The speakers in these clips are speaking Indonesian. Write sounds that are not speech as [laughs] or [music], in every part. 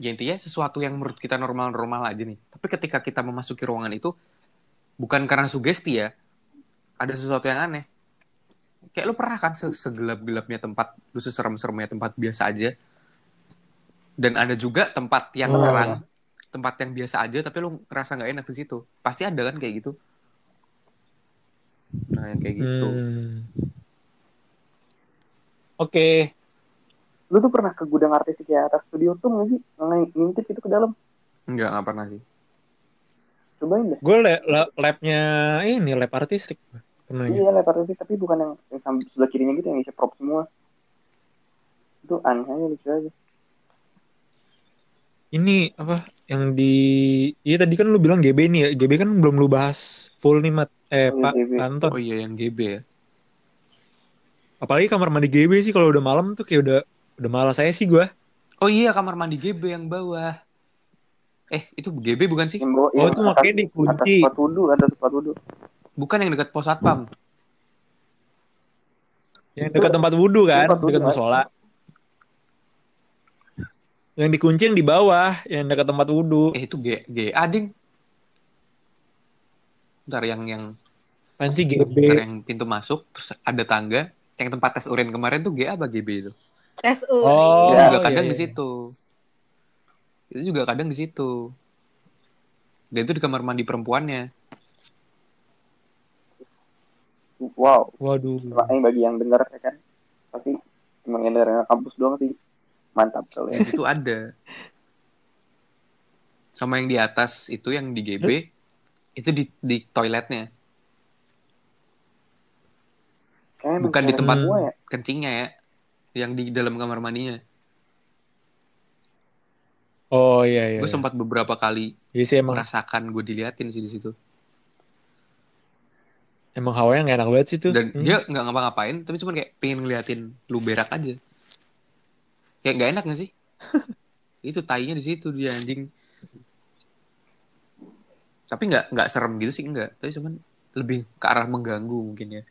ya intinya sesuatu yang menurut kita normal-normal aja nih. Tapi ketika kita memasuki ruangan itu bukan karena sugesti ya, ada sesuatu yang aneh. Kayak lu pernah kan se- segelap-gelapnya tempat, lu seserem-seremnya tempat biasa aja. Dan ada juga tempat yang Oh. terang, tempat yang biasa aja tapi lu ngerasa nggak enak di situ. Pasti ada kan kayak gitu. Nah, yang kayak gitu. Hmm. Oke. Lu tuh pernah ke gudang artistik ya atas studio tuh nggak sih? Ng- Ngintip itu ke dalam. Enggak, nggak pernah sih. Cobain deh. Gue le- le- labnya ini lab artistik. Pernah ya? Iya, lab artistik tapi bukan yang, yang sebelah kirinya gitu yang isi prop semua. Itu aneh aja lucu aja. Ini apa yang di Iya tadi kan lu bilang GB nih ya. GB kan belum lu bahas full nih, Mat. Eh, Oh, Pak GB. Anton. Oh iya, yang GB ya. Apalagi kamar mandi GB sih kalau udah malam tuh kayak udah udah malas saya sih gua. Oh iya, kamar mandi GB yang bawah. Eh, itu GB bukan sih? Yang bawa, Oh, yang itu makanya dikunci. Atas tempat wudhu, atas tempat wudhu. Bukan yang dekat pos satpam. Yang dekat tempat wudhu kan, Tempat dekat kan? musola. Yang dikunci yang di bawah, yang dekat tempat wudhu. Eh, itu G GA, ding. Ntar yang yang Apaan sih GB? ntar yang pintu masuk, terus ada tangga. Yang tempat tes urin kemarin tuh GA apa GB itu? Tes urin. Oh, itu iya, juga kadang iya, di iya. situ. Itu juga kadang di situ. Dan itu di kamar mandi perempuannya. Wow. Waduh. Makanya bagi yang dengar ya kan. Pasti emang yang dengar kampus doang sih. Mantap kalau ya. Di situ ada. Sama yang di atas itu yang di GB, Terus? itu di di toiletnya. Kayaknya Bukan di tempat ya. kencingnya ya. Yang di dalam kamar mandinya. Oh iya iya. Gue iya. sempat beberapa kali Iya sih emang merasakan gue diliatin sih di situ. emang hawanya nggak enak banget sih tuh. Dan Hmm. dia nggak ngapa-ngapain, tapi cuma kayak pengen ngeliatin lu berak aja. Kayak nggak enak gak sih? [laughs] itu tainya di situ dia anjing. Tapi nggak nggak serem gitu sih enggak. Tapi cuman lebih ke arah mengganggu mungkin ya.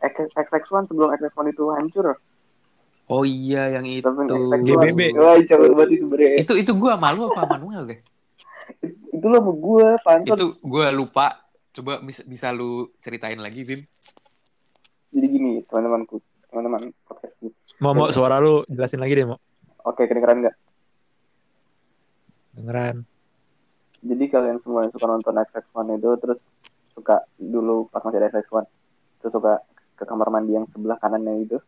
XX1 sebelum XX1 itu hancur. Oh iya yang itu. Tapi XX1. GBB. Wah, banget itu bre. Itu itu gue malu apa Manuel deh. Itu lo sama gue, Panton. Itu gue lupa. Coba bisa, bisa lu ceritain lagi Bim. Jadi gini, teman-temanku. Teman-teman podcastku. Mau mau suara lu jelasin lagi deh mau. Oke, kedengeran nggak? Dengeran. Jadi kalian semua yang suka nonton XX1 itu terus suka dulu pas masih ada XX1 terus suka ke kamar mandi yang sebelah kanannya itu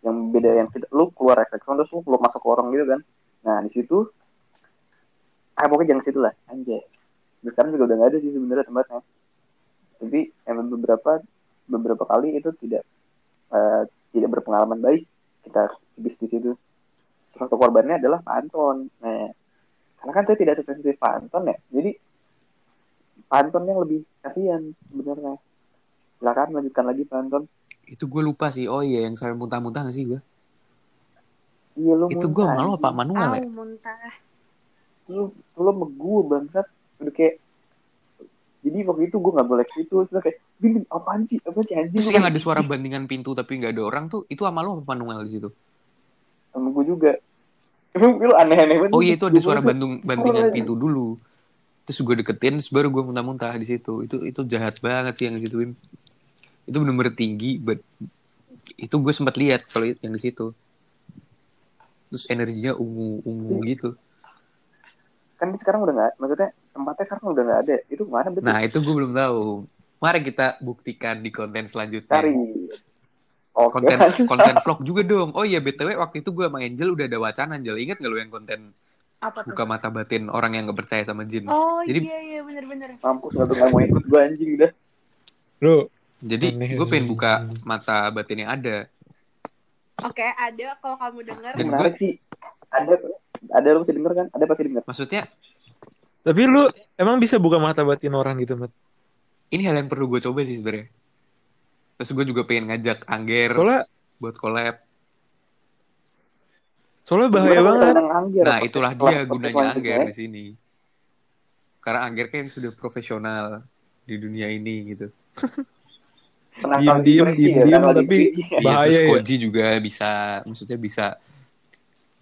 yang beda yang tidak lu keluar XX1 terus lu keluar masuk lorong gitu kan. Nah di situ ah pokoknya jangan situ lah anjay. Sekarang juga udah nggak ada sih sebenarnya tempatnya. Tapi emang beberapa beberapa kali itu tidak eh, tidak berpengalaman baik kita habis di situ. Salah satu korbannya adalah Pak Anton. Nah karena kan saya tidak sesensitif Pak Anton ya jadi Pak Anton yang lebih kasihan sebenarnya. Silakan lanjutkan lagi Pak Anton Itu gue lupa sih. Oh iya yang sampai muntah-muntah gak sih gue? iya lu Itu gue malu apa anjing. Manuel ya? Muntah. lu lu sama gue bangsat udah kayak jadi waktu itu gue nggak boleh ke situ terus kayak bim apaan sih apa sih anjing Terus yang ada suara bandingan pintu tapi nggak ada orang tuh itu sama lu apa Manuel di situ? sama gue juga emang [laughs] lu aneh-aneh banget Oh iya itu ada suara bandung bandingan pintu dulu. Terus gue deketin, terus baru gue muntah-muntah di situ. Itu itu jahat banget sih yang di situ, Bim. Itu bener-bener tinggi, but itu gue sempat lihat kalau yang di situ. Terus energinya ungu-ungu gitu. kan di sekarang udah nggak maksudnya tempatnya sekarang udah nggak ada itu ke mana betul Nah itu gue belum tahu. Mari kita buktikan di konten selanjutnya. cari oke Konten [laughs] konten vlog juga dong. Oh iya btw waktu itu gue sama Angel udah ada wacana Angel. Ingat gak lu yang konten Apa tuh? buka mata batin orang yang gak percaya sama jin? Oh Jadi- iya iya bener-bener. mampus nggak tuh nggak mau ikut gue anjing udah Lu Jadi gue pengen buka mata batin yang ada. Oke ada kalau kamu dengar. Dan menarik sih ada ada lu masih denger kan ada pasti denger Maksudnya tapi lu emang bisa buka mata batin orang gitu, Mat? ini hal yang perlu gue coba sih sebenarnya. Terus gue juga pengen ngajak Angger Soalnya buat collab. soalnya bahaya banget. Angger, Nah itulah dia gunanya Angger ya. di sini. Karena Angger kan sudah profesional di dunia ini gitu. [laughs] Penangkal Diem-diem, di Turki ya, diem-diem, penangkal di tapi. Iya, Bahaya terus ya. Koji juga bisa, maksudnya bisa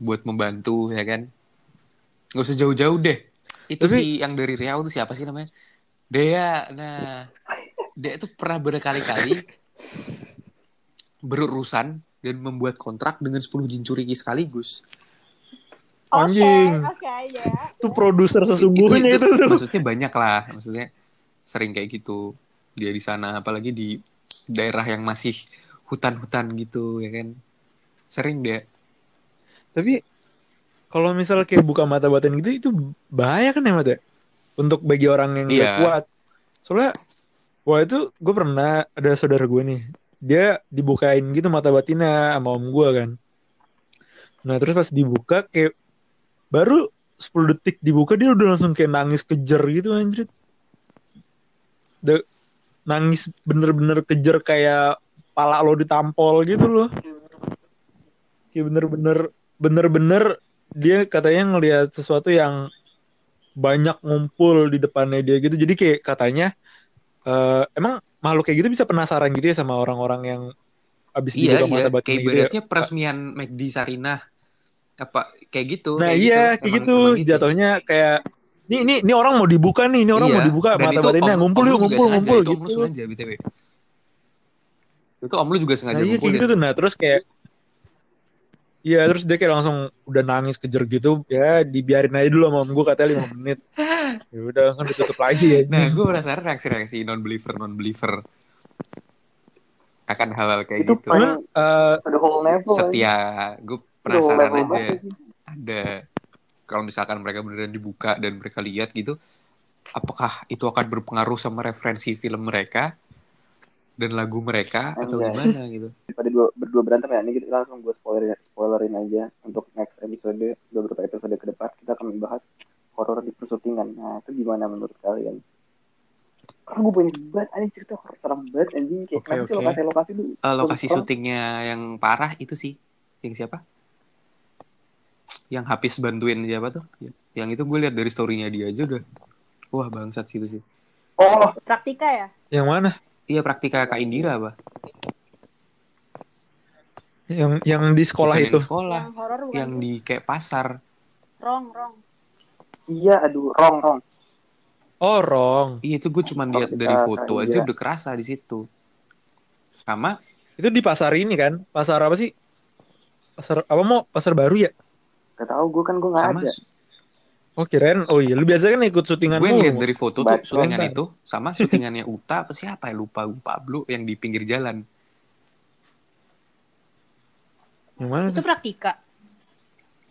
buat membantu ya kan. Nggak usah jauh-jauh deh. Itu Tapi- sih yang dari Riau tuh siapa sih namanya? Dea. Nah, Dea tuh pernah berkali-kali berurusan dan membuat kontrak dengan 10 jincuriki sekaligus. Oke, Anjing. oke ya. Itu produser sesungguhnya itu, tuh. maksudnya banyak lah maksudnya sering kayak gitu dia di sana apalagi di daerah yang masih hutan-hutan gitu ya kan sering dia Tapi kalau misal kayak buka mata batin gitu itu bahaya kan ya mata? Untuk bagi orang yang nggak Iya. kuat. Soalnya wah itu gue pernah ada saudara gue nih. Dia dibukain gitu mata batinnya sama om gue kan. Nah terus pas dibuka kayak baru 10 detik dibuka dia udah langsung kayak nangis kejer gitu anjir. Nangis bener-bener kejer kayak pala lo ditampol gitu loh. Kayak bener-bener bener-bener dia katanya ngelihat sesuatu yang banyak ngumpul di depannya dia gitu. Jadi kayak katanya eh, emang makhluk kayak gitu bisa penasaran gitu ya sama orang-orang yang abis iya iya kayak gitu ya. peresmian McD Sarinah apa kayak gitu Nah kayak iya gitu. kayak gitu gitu. jatuhnya kayak ini ini ini orang mau dibuka nih, ini orang Iya, mau dibuka mata batinnya ngumpul yuk ngumpul sengaja, ngumpul itu om lu gitu. sengaja btw itu om lu juga sengaja Nah iya kayak ngumpulin. gitu tuh. Nah terus kayak Iya terus dia kayak langsung udah nangis kejer gitu. Ya dibiarin aja dulu sama om gue katanya 5 menit. Ya udah langsung ditutup lagi ya. Nah gue penasaran reaksi-reaksi non believer non believer akan hal-hal kayak itu gitu. paling Eh, level setia gue penasaran aja. ada kalau misalkan mereka beneran dibuka dan mereka lihat gitu apakah itu akan berpengaruh sama referensi film mereka dan lagu mereka atau Anjay. gimana gitu? [laughs] Daripada dua berdua berantem ya ini kita langsung gue spoilerin spoilerin aja untuk next episode beberapa episode ke depan. Kita akan membahas horor di persyutingan nah itu gimana menurut kalian? Karena gue banyak banget anjing cerita horor serem banget anjing. Kayak kenapa sih oke. lokasi lokasi tuh Eh, lokasi syutingnya yang parah itu sih. Yang siapa yang habis bantuin siapa tuh yang itu gue lihat dari storynya dia aja udah wah bangsat sih itu sih oh Praktika ya? yang mana? iya praktika kak Indira apa Yang yang di sekolah Bukan itu. yang di sekolah Yang bukan yang di kayak pasar Rong, rong. iya aduh rong rong Oh, Rong. iya itu gue cuma lihat dari foto aja Indira. udah kerasa di situ sama Itu di pasar ini kan? Pasar apa sih? Pasar apa mau? Pasar baru ya? Gak tau gue kan gue nggak sama ada. Oh kirain, oh iya, lu biasa kan ikut syutingan gue ngeliat dari foto tuh syutingan Bentar. itu sama syutingannya Uta apa siapa ya lupa gue Pablo yang di pinggir jalan. Yang mana Itu praktika.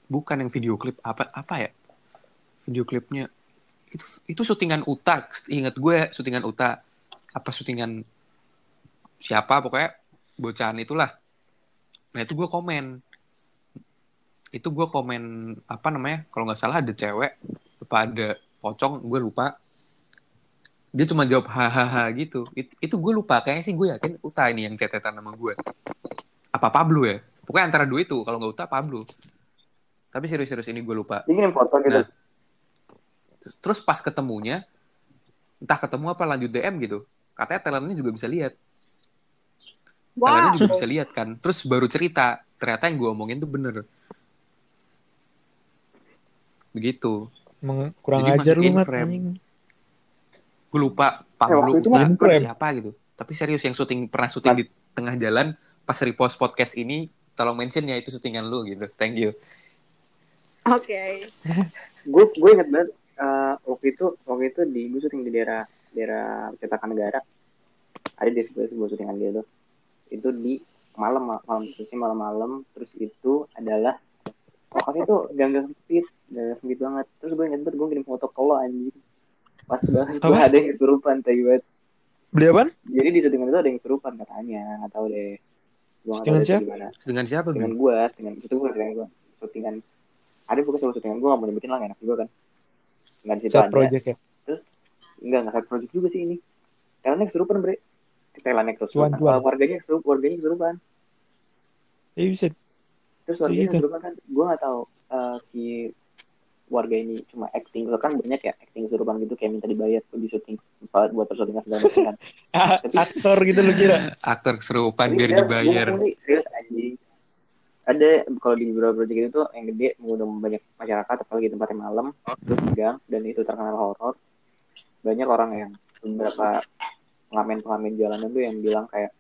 bukan yang video klip apa apa ya? Video klipnya. Itu itu syutingan Uta ingat gue syutingan Uta. Apa syutingan siapa pokoknya bocahan itulah. Nah itu gue komen itu gue komen apa namanya kalau nggak salah ada cewek apa ada pocong gue lupa. Dia cuma jawab hahaha gitu. It- itu gue lupa kayaknya sih gue yakin Uta ini yang cetetan sama gue apa Pablo ya? Pokoknya antara dua itu kalau nggak Uta Pablo. Tapi serius-serius ini gue lupa. Ngirim foto gitu. Nah. Terus- terus pas ketemunya entah ketemu apa lanjut DM gitu. Katanya talentnya juga bisa lihat. Talentnya juga bisa lihat kan. Terus baru cerita ternyata yang gue omongin tuh bener begitu. Emang kurang Jadi ajar lu, frame. gue lupa Pablo itu Uta, mah atau frame. siapa gitu. Tapi serius yang syuting pernah syuting di tengah jalan pas repost podcast ini tolong mention ya itu syutingan lu gitu. Thank you. Oke. [laughs] gue gue inget banget eh, waktu itu waktu itu di gue syuting di daerah daerah cetakan negara. Ada di sebuah sebuah syutingan dia tuh. Itu di malam malam terusnya malam-malam terus itu adalah lokasi itu gang-gang sempit gang sempit banget. Terus gue inget banget gue ngirim foto ke lo anjing. Pas banget. Gue Apa? ada yang kesurupan tai banget. Beli apaan? jadi di syutingan itu ada yang kesurupan katanya. Nggak tahu deh. Nggak Syutingan deh siapa? gimana. Dengan siapa Bim? gue syutingan itu gue syutingan gue syutingan ada bukan sebuah syutingan gue gak mau nyebutin lah gak enak juga kan. Nggak di situ aja project ya. enggak enggak side project juga sih ini. Karena kesurupan bre. Thailandnya kesurupan. Warganya kesurupan warganya kesurupan. Eh bisa. terus warganya kesurupan kan gue nggak tahu uh, si warga ini cuma acting. So kan banyak ya acting kesurupan gitu kayak minta dibayar di syuting buat buat persyutingan segala macam kan. [laughs] Tapi- aktor gitu lu kira. aktor keserupan biar dibayar. serius anjing. Ada kalau di beberapa project itu tuh yang gede mengundang banyak masyarakat apalagi tempatnya malam terus gang dan itu terkenal horor. Banyak orang yang beberapa pengamen-pengamen jalanan tuh yang bilang kayak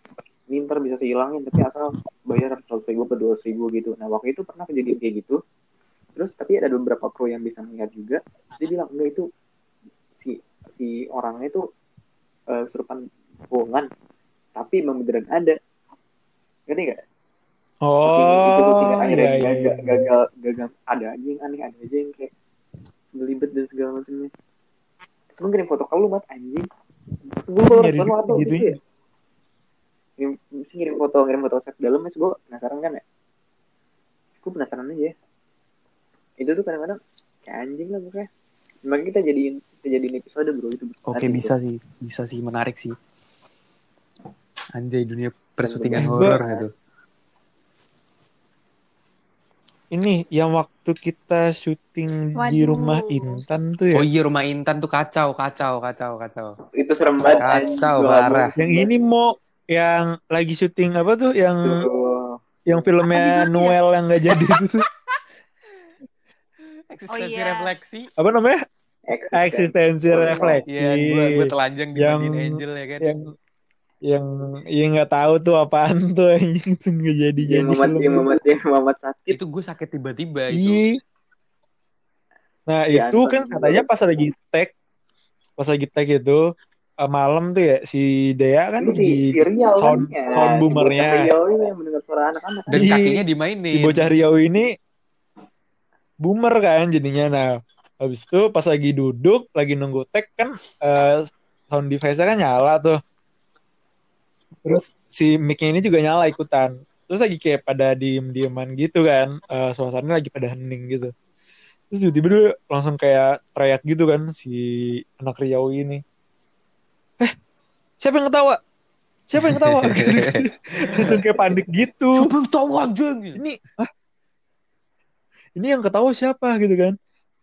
ini ntar bisa sehilangin tapi asal bayar seratus ribu atau dua ribu gitu. Nah waktu itu pernah kejadian kayak gitu terus tapi ada beberapa kru yang bisa melihat juga dia bilang enggak itu si si orangnya itu eh, serupan bohongan tapi emang beneran ada ngerti nggak Oh, akhirnya iya, iya, gagal, iya. gagal, gagal, ada aja yang aneh, ada aja yang kayak belibet dan segala macamnya. Terus gue ngirim foto ke lu, Mat, anjing. Gue Nyari respon apa gitu segitunya. ya? Ngirim, ngirim foto, ngirim foto set dalam, mas gue penasaran kan ya? Gue penasaran aja ya. Itu tuh kadang-kadang kayak anjing lah pokoknya. Makanya kita jadiin, kita jadiin episode bro itu. Oke Nanti, bisa bro. sih, bisa sih menarik sih. Anjay dunia persyutingan Gua- horor gitu. Ini yang waktu kita syuting di Waduh. rumah Intan tuh ya. Oh iya rumah Intan tuh kacau, kacau, kacau, kacau. Itu serem banget. Kacau, parah. Yang ini mau yang lagi syuting apa tuh yang Tuh. yang filmnya? Noel yang nggak jadi itu tuh. Eksistensi iya. refleksi. apa namanya? Eksisten. Eksistensi Oh, refleksi. Iya, gue gue telanjang di Yang- Angel ya kan. yang yang yang nggak tahu tuh apaan tuh anjing tuh nggak jadi Yang jadi Muhammad, film. yang Muhammad, yang Muhammad sakit. Itu gue sakit tiba-tiba itu. Iya. Nah Iya, itu kan katanya pas lagi tag, pas lagi tag itu eh, malam tuh ya si Dea kan Itu si, di si Riau sound- kan, ya. sound Si boomernya. bocah Riau ini yang mendengar suara anak-anak. Dan Iya. kakinya dimainin. si bocah Riau ini boomer kan jadinya. Nah habis itu pas lagi duduk lagi nunggu tag kan eh, sound device-nya kan nyala tuh. Terus si mic-nya ini juga nyala ikutan. Terus lagi kayak pada diem-dieman gitu kan. Eh, suasananya lagi pada hening gitu. Terus tiba-tiba dia langsung kayak teriak gitu kan si anak Riau ini. Eh, siapa yang ketawa? Siapa yang ketawa? [laughs] langsung kayak panik gitu. Coba tahu anjing. Ini, ah, ini yang ketawa siapa gitu kan?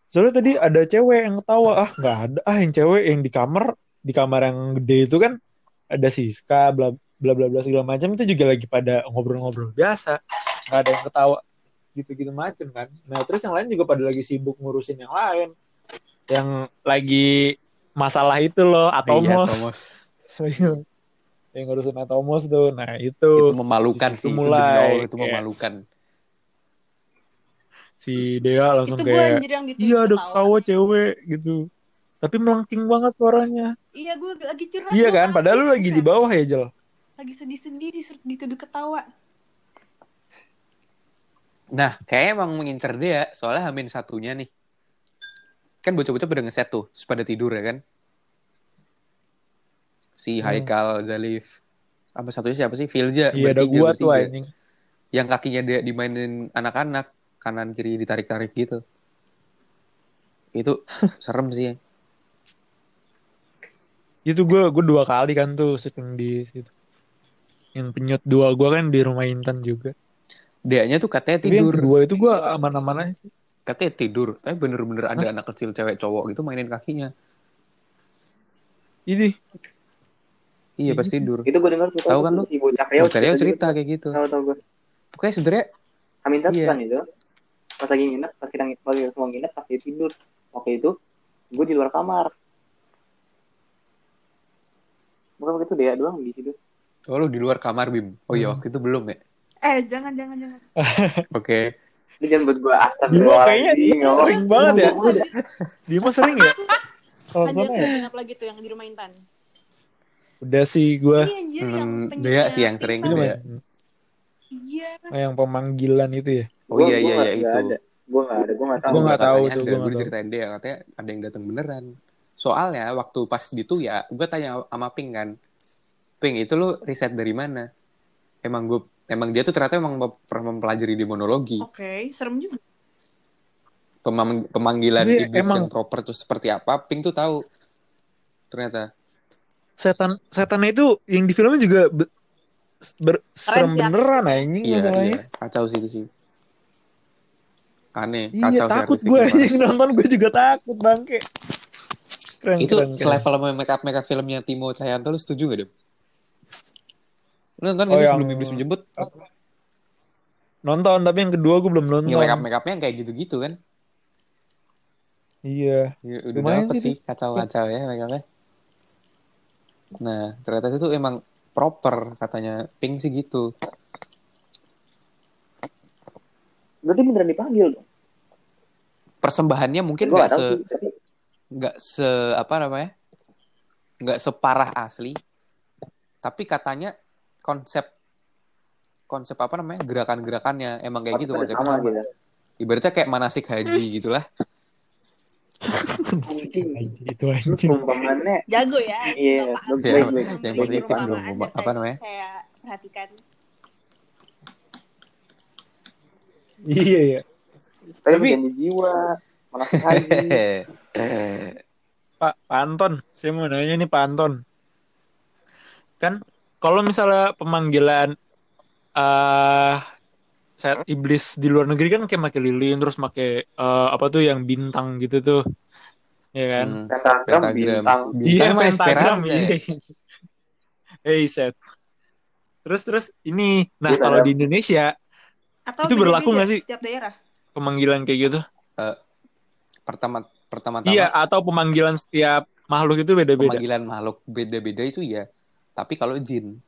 Soalnya tadi ada cewek yang ketawa. Ah, nggak ada. Ah, yang cewek yang di kamar, di kamar yang gede itu kan ada Siska, bla bla bla bla segala macam itu juga lagi pada ngobrol-ngobrol biasa. Nggak ada yang ketawa gitu-gitu macem kan. Nah, terus yang lain juga pada lagi sibuk ngurusin yang lain. Yang lagi masalah itu loh, Iya, Atomos. Tomos. [laughs] yang ngurusin Atomos tuh. Nah, Itu itu, memalukan sih. Itu, mulai, demi Allah, itu kayak- memalukan. Si Dea langsung Itu kayak gitu iya ada ketawa cewek gitu. Tapi melengking banget suaranya. Iya gue lagi curhat. Iya kan, padahal lu lagi di bawah ya, Jel. Lagi sedih-sedih disuruh dituduh ketawa. Nah, kayaknya emang mengincar dia. Soalnya Hamin satunya nih. Kan bocah-bocah pada ngeset tuh. Terus pada tidur ya kan. Si Hmm. Haikal, Zalif. Apa satunya siapa sih? Filja. Iya, ada bertiga, gua tuh anjing. Yang kakinya dia dimainin anak-anak. Kanan kiri ditarik-tarik gitu. Itu [laughs] serem sih. Itu gua gua dua kali kan tuh syuting di situ. Yang penyut dua gua kan di rumah Intan juga. Dia-nya tuh katanya Tapi yang tidur. kedua itu gua aman-aman aja sih. Katanya tidur. Tapi bener-bener ada anak kecil cewek cowok gitu mainin kakinya. Ini Iya, pas Gitu. tidur. Itu gue dengar cerita Tahu kan tuh, lu? si bocah Riau. Cerita kayak gitu. Tahu tahu gue. Pokoknya sebenarnya Amin satu Iya. kan itu. Pas lagi nginep, pas kita pas kita semua nginep, pas dia tidur. Waktu itu gue di luar kamar. Bukan begitu dia doang di situ. Oh lu di luar kamar Bim. Oh iya Hmm. waktu itu belum ya. Eh jangan jangan jangan. [laughs] Oke. Lu jangan buat gue asap Dia kayaknya mau. sering banget ya. Dia mah sering ya? [laughs] Kalau gua ya. lagi tuh yang di rumah Intan. Udah sih anjir yang Hmm, Dea sih yang sering. Ini Iya. Iya. oh, yang pemanggilan itu ya. Oh Gua- iya gua iya iya nggak itu. ada. Gue nggak ada, gue nggak tahu. Gua nggak tahu katanya tuh, ada. gua Gue diceritain dia katanya ada yang datang beneran. Soalnya waktu pas gitu ya, gue tanya sama Ping kan, Ping itu lu riset dari mana? Emang gue, emang dia tuh ternyata emang pernah mempelajari demonologi, Oke, serem juga. Pemang- pemanggilan Tapi iblis emang- yang proper tuh seperti apa? Ping tuh tahu. Ternyata. Setan setan itu yang di filmnya juga be- ber- serem beneran anjing Iya, masalahnya. iya. Kacau sih itu sih. Aneh, Iya kacau takut gue yang anjing nonton gue juga takut bangke. Keren, Itu keren, keren. selevel sama make up make up filmnya Timo Cahyanto lu setuju gak? Lu nonton Oh, gak sih yang- sebelum iblis menjemput? nonton tapi yang kedua gue belum nonton. Ya make up make upnya kayak gitu-gitu kan. Iya. Ya, udah Lumayan dapet sih sih kacau-kacau ya make upnya. Nah, ternyata itu emang proper katanya Pink sih gitu. Berarti beneran dipanggil dong. Persembahannya mungkin nggak se nggak se apa namanya? nggak separah asli. Tapi katanya konsep konsep apa namanya? gerakan-gerakannya emang kayak gitu konsepnya sama sama. gitu. Ibaratnya kayak manasik haji gitulah. Anjing. Anjing, itu anjing. Jago ya. Iya, baik. yang positif dong, apa namanya? Saya perhatikan. Iya ya. Tapi Tapi- janji jiwa, manasik haji. [laughs] Pak, Pak Anton, saya mau nanya nih Pak Anton. Kan kalau misalnya pemanggilan eh saat iblis di luar negeri kan kayak pakai lilin terus pakai eh, apa tuh yang bintang gitu tuh. Ya kan? Hmm. Pentagram, bintang. Bintang Iya, pentagram. Esperanza. Iya. [laughs] Hey, set. Terus terus ini, nah Iya, kalau ada. di Indonesia Atau Itu berlaku nggak sih? Setiap daerah. Pemanggilan kayak gitu? Pertama pertama-tama Iya, atau pemanggilan setiap makhluk itu beda-beda. pemanggilan makhluk beda-beda itu ya. Tapi kalau jin.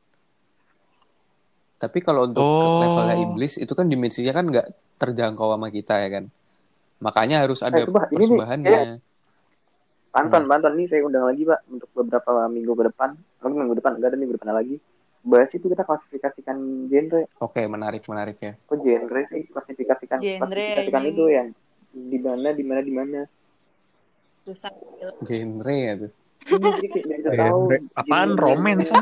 Tapi kalau untuk Oh. levelnya iblis itu kan dimensinya kan nggak terjangkau sama kita ya kan. Makanya harus ada Eh, coba, ini nih, persembahannya. Panton, Panton nih saya undang lagi Pak untuk beberapa minggu ke depan. Mungkin minggu depan enggak ada minggu depan lagi. Bahas itu kita klasifikasikan genre. Oke, menarik menarik ya. Kok genre sih klasifikasikan Genre, klasifikasikan ini. itu yang di mana di mana di mana. Genre ya tuh. Ini jadi tahu. Apaan romance? [laughs]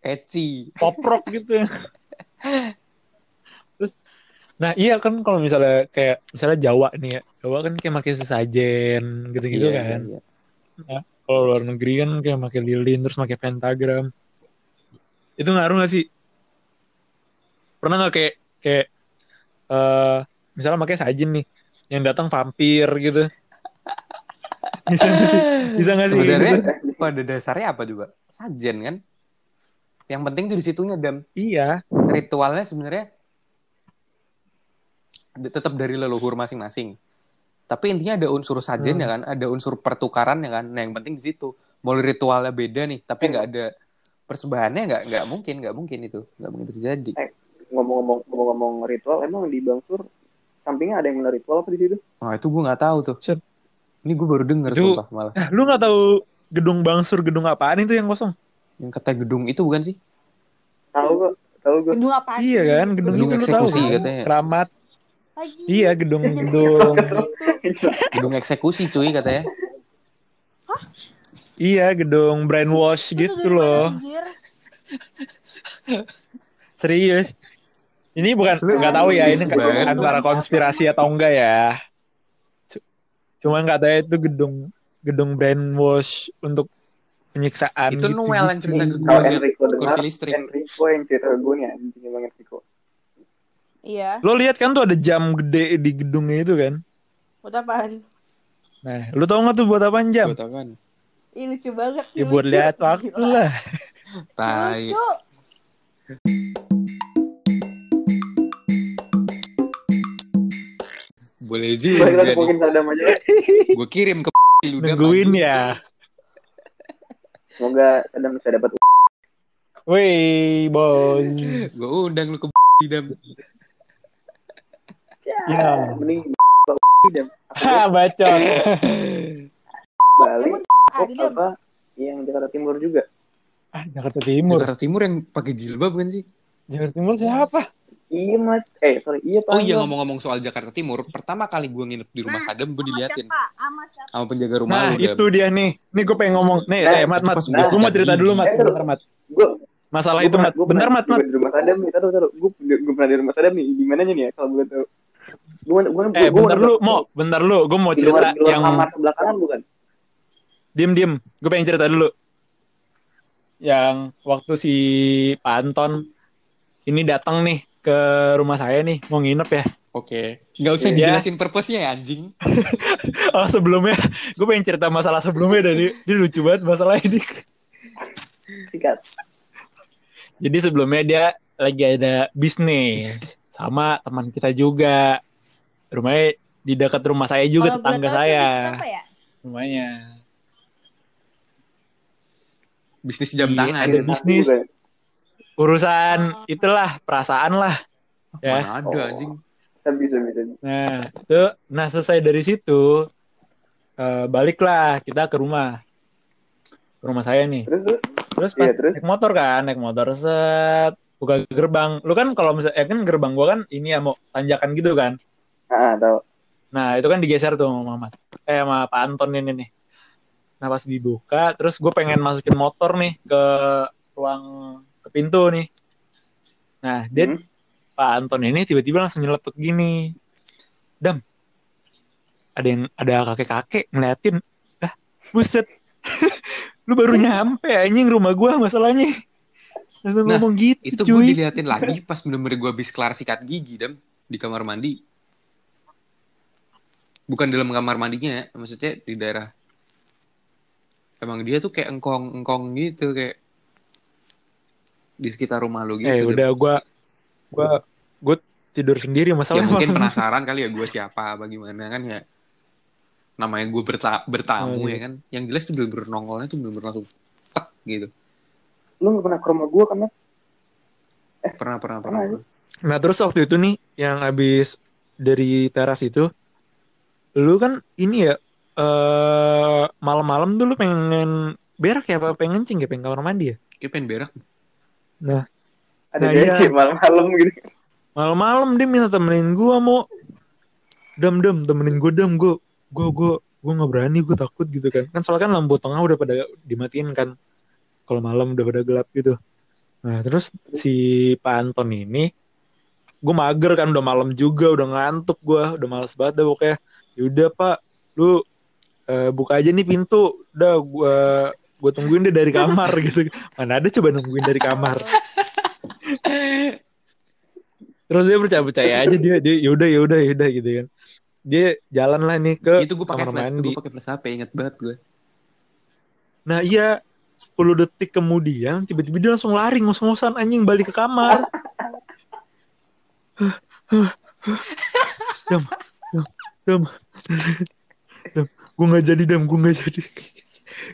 Eci. Pop rock gitu. Terus Nah iya kan kalau misalnya kayak misalnya Jawa nih ya, Jawa kan kayak pakai sesajen gitu-gitu Iya, kan. iya. Kalau luar negeri kan kayak pakai lilin terus pakai pentagram. Itu ngaruh gak sih? Pernah nggak kayak kayak eh misalnya pakai sajen nih, yang datang vampir gitu. Bisa nggak sih? Bisa nggak sih? Sebenarnya gitu? pada dasarnya apa juga? Sajen kan. Yang penting tuh di situnya dam. Iya. Ritualnya sebenarnya tetap dari leluhur masing-masing. Tapi intinya ada unsur sajen Hmm. ya kan, ada unsur pertukaran ya kan. Nah yang penting di situ. Mau ritualnya beda nih, tapi nggak ada persembahannya nggak nggak mungkin nggak mungkin itu nggak mungkin terjadi. Ngomong-ngomong ngomong-ngomong ritual, emang di Bangsur sampingnya ada yang benar ritual apa di situ? Wah itu gue nggak tahu tuh. Set. Ini gue baru denger Itu- sumpah malah. Eh, lu nggak tahu gedung Bangsur gedung apaan itu yang kosong? Yang kata gedung itu bukan sih? Tahu gak? Tahu gue. Gedung apa? Iya kan, gedung, Gedung itu lu tahu kan? katanya. Keramat. Lagi. Iya, gedung gedung. Gedung eksekusi cuy katanya. iya, gedung brainwash Itu gitu loh. Serius. Ini bukan nggak tahu ya ini banget. antara konspirasi atau enggak ya. Cuman katanya itu gedung gedung brainwash untuk penyiksaan Itu gitu, Noel yang cerita ke gue Enrico kursi listrik. Enrico yang cerita ke gue nih anjing emang Enrico. Iya. Lo lihat kan tuh ada jam gede di gedungnya itu kan. Buat apaan? Nah, lu tau nggak tuh buat apaan jam? Buat apaan? Ih, lucu banget sih. Ya buat lihat waktu Gila. lah. Tai. Lucu. Boleh kita juga sadam aja. [laughs] Gue kirim ke [laughs] lu Dam, Nungguin ya. Semoga sadam bisa dapat Wih, bos. Gue undang lu ke [laughs] Dam. Ya. mending dan Ha, bacot. [laughs] balik di dalam. apa yang Jakarta Timur juga. Ah, Jakarta Timur. Jakarta Timur yang pakai jilbab bukan sih? Jakarta Timur siapa? Iya mat, eh sorry iya Oh iya ngomong-ngomong soal Jakarta Timur, pertama kali gue nginep di rumah Nah, Sadam, gue diliatin siapa? Sama siapa? sama penjaga rumah Nah, lu, itu dia nih. Nih gue pengen ngomong. Nih, Nah, eh, Mat, Mat. Lu mau cerita dulu, Mat. Eh, Bentar, Mat. Gue Masalah itu, Mat. Bentar, Mat, Mat. di rumah Sadam nih, taruh taruh. Gue gue pernah di rumah Sadam nih. Di mananya nih ya kalau gue tahu. Gue gue Eh, bentar lu, mau. Bentar lu. Gue mau di luar, cerita di luar yang... kamar sebelah kanan bukan? Diem, diem. Gue pengen cerita dulu. Yang waktu si Pak Anton ini datang nih ke rumah saya nih. Mau nginep ya. Oke. Nggak usah Iya. dijelasin purpose-nya ya, anjing. [laughs] Oh, sebelumnya. Gue pengen cerita masalah sebelumnya. dari Dia lucu banget masalah ini. Sikat. Jadi sebelumnya dia lagi ada bisnis sama teman kita juga. Rumahnya di dekat rumah saya juga boleh tetangga saya. bisnis apa ya? Rumahnya. Bisnis jam Iya, tangan. ada bisnis. Juga ya. Urusan itulah perasaan lah. ya. Mana ada Oh. anjing. Bisa bisa bisa. Nah, itu nah selesai dari situ eh, baliklah kita ke rumah. Ke rumah saya nih. Terus terus. Terus pas Iya, terus? naik motor kan, naik motor set buka gerbang. Lu kan kalau misalnya kan gerbang gua kan ini ya mau tanjakan gitu kan. Ah, tahu. Nah, itu kan digeser tuh sama Mamat. Eh sama Pak Anton ini nih. Nah, pas dibuka terus gue pengen masukin motor nih ke ruang ke pintu nih. Nah, dia Hmm. Pak Anton ini tiba-tiba langsung nyeletuk gini. Dam, ada yang ada kakek-kakek ngeliatin. Dah, buset. [laughs] Lu baru nyampe anjing rumah gua masalahnya. Langsung Nah, ngomong gitu, Itu cuy. gue diliatin lagi pas bener-bener gue habis kelar sikat gigi dam di kamar mandi. Bukan dalam kamar mandinya, ya, maksudnya di daerah. Emang dia tuh kayak engkong-engkong gitu kayak di sekitar rumah lu gitu. eh, udah gua gua gua tidur sendiri ya masalahnya. mungkin penasaran kali ya gue siapa apa gimana kan ya namanya gue berta bertamu Oh, ya iya. kan yang jelas tuh bener-bener nongolnya tuh bener-bener langsung tek gitu Lu gak pernah ke rumah gua kan? Mat? pernah pernah pernah, Pernah, pernah. Nah, terus waktu itu nih yang habis dari teras itu lu kan ini ya eh malam-malam tuh lu pengen berak ya apa pengen kencing ya pengen kamar mandi ya? Kayak pengen berak. Ada Nah, iya. malam-malam gitu. Malam-malam dia minta temenin gua mau dam dam temenin gua dam gua gua gua gua nggak berani gua takut gitu kan. Kan soalnya kan lampu tengah udah pada dimatiin kan. Kalau malam udah pada gelap gitu. Nah terus si Pak Anton ini gue mager kan udah malam juga udah ngantuk gua udah males banget dah pokoknya yaudah Pak. Lu eh, buka aja nih pintu. Udah gua gua tungguin deh dari kamar [laughs] gitu. Mana ada coba nungguin dari kamar. Terus dia percaya percaya aja dia dia yaudah yaudah yaudah gitu kan. Dia jalan lah nih ke itu gue pakai kamar flash itu mandi. gue pakai flash HP inget banget gue nah iya 10 detik kemudian tiba-tiba dia langsung lari ngos-ngosan anjing balik ke kamar [laughs] dam dam gue nggak jadi dam gue nggak jadi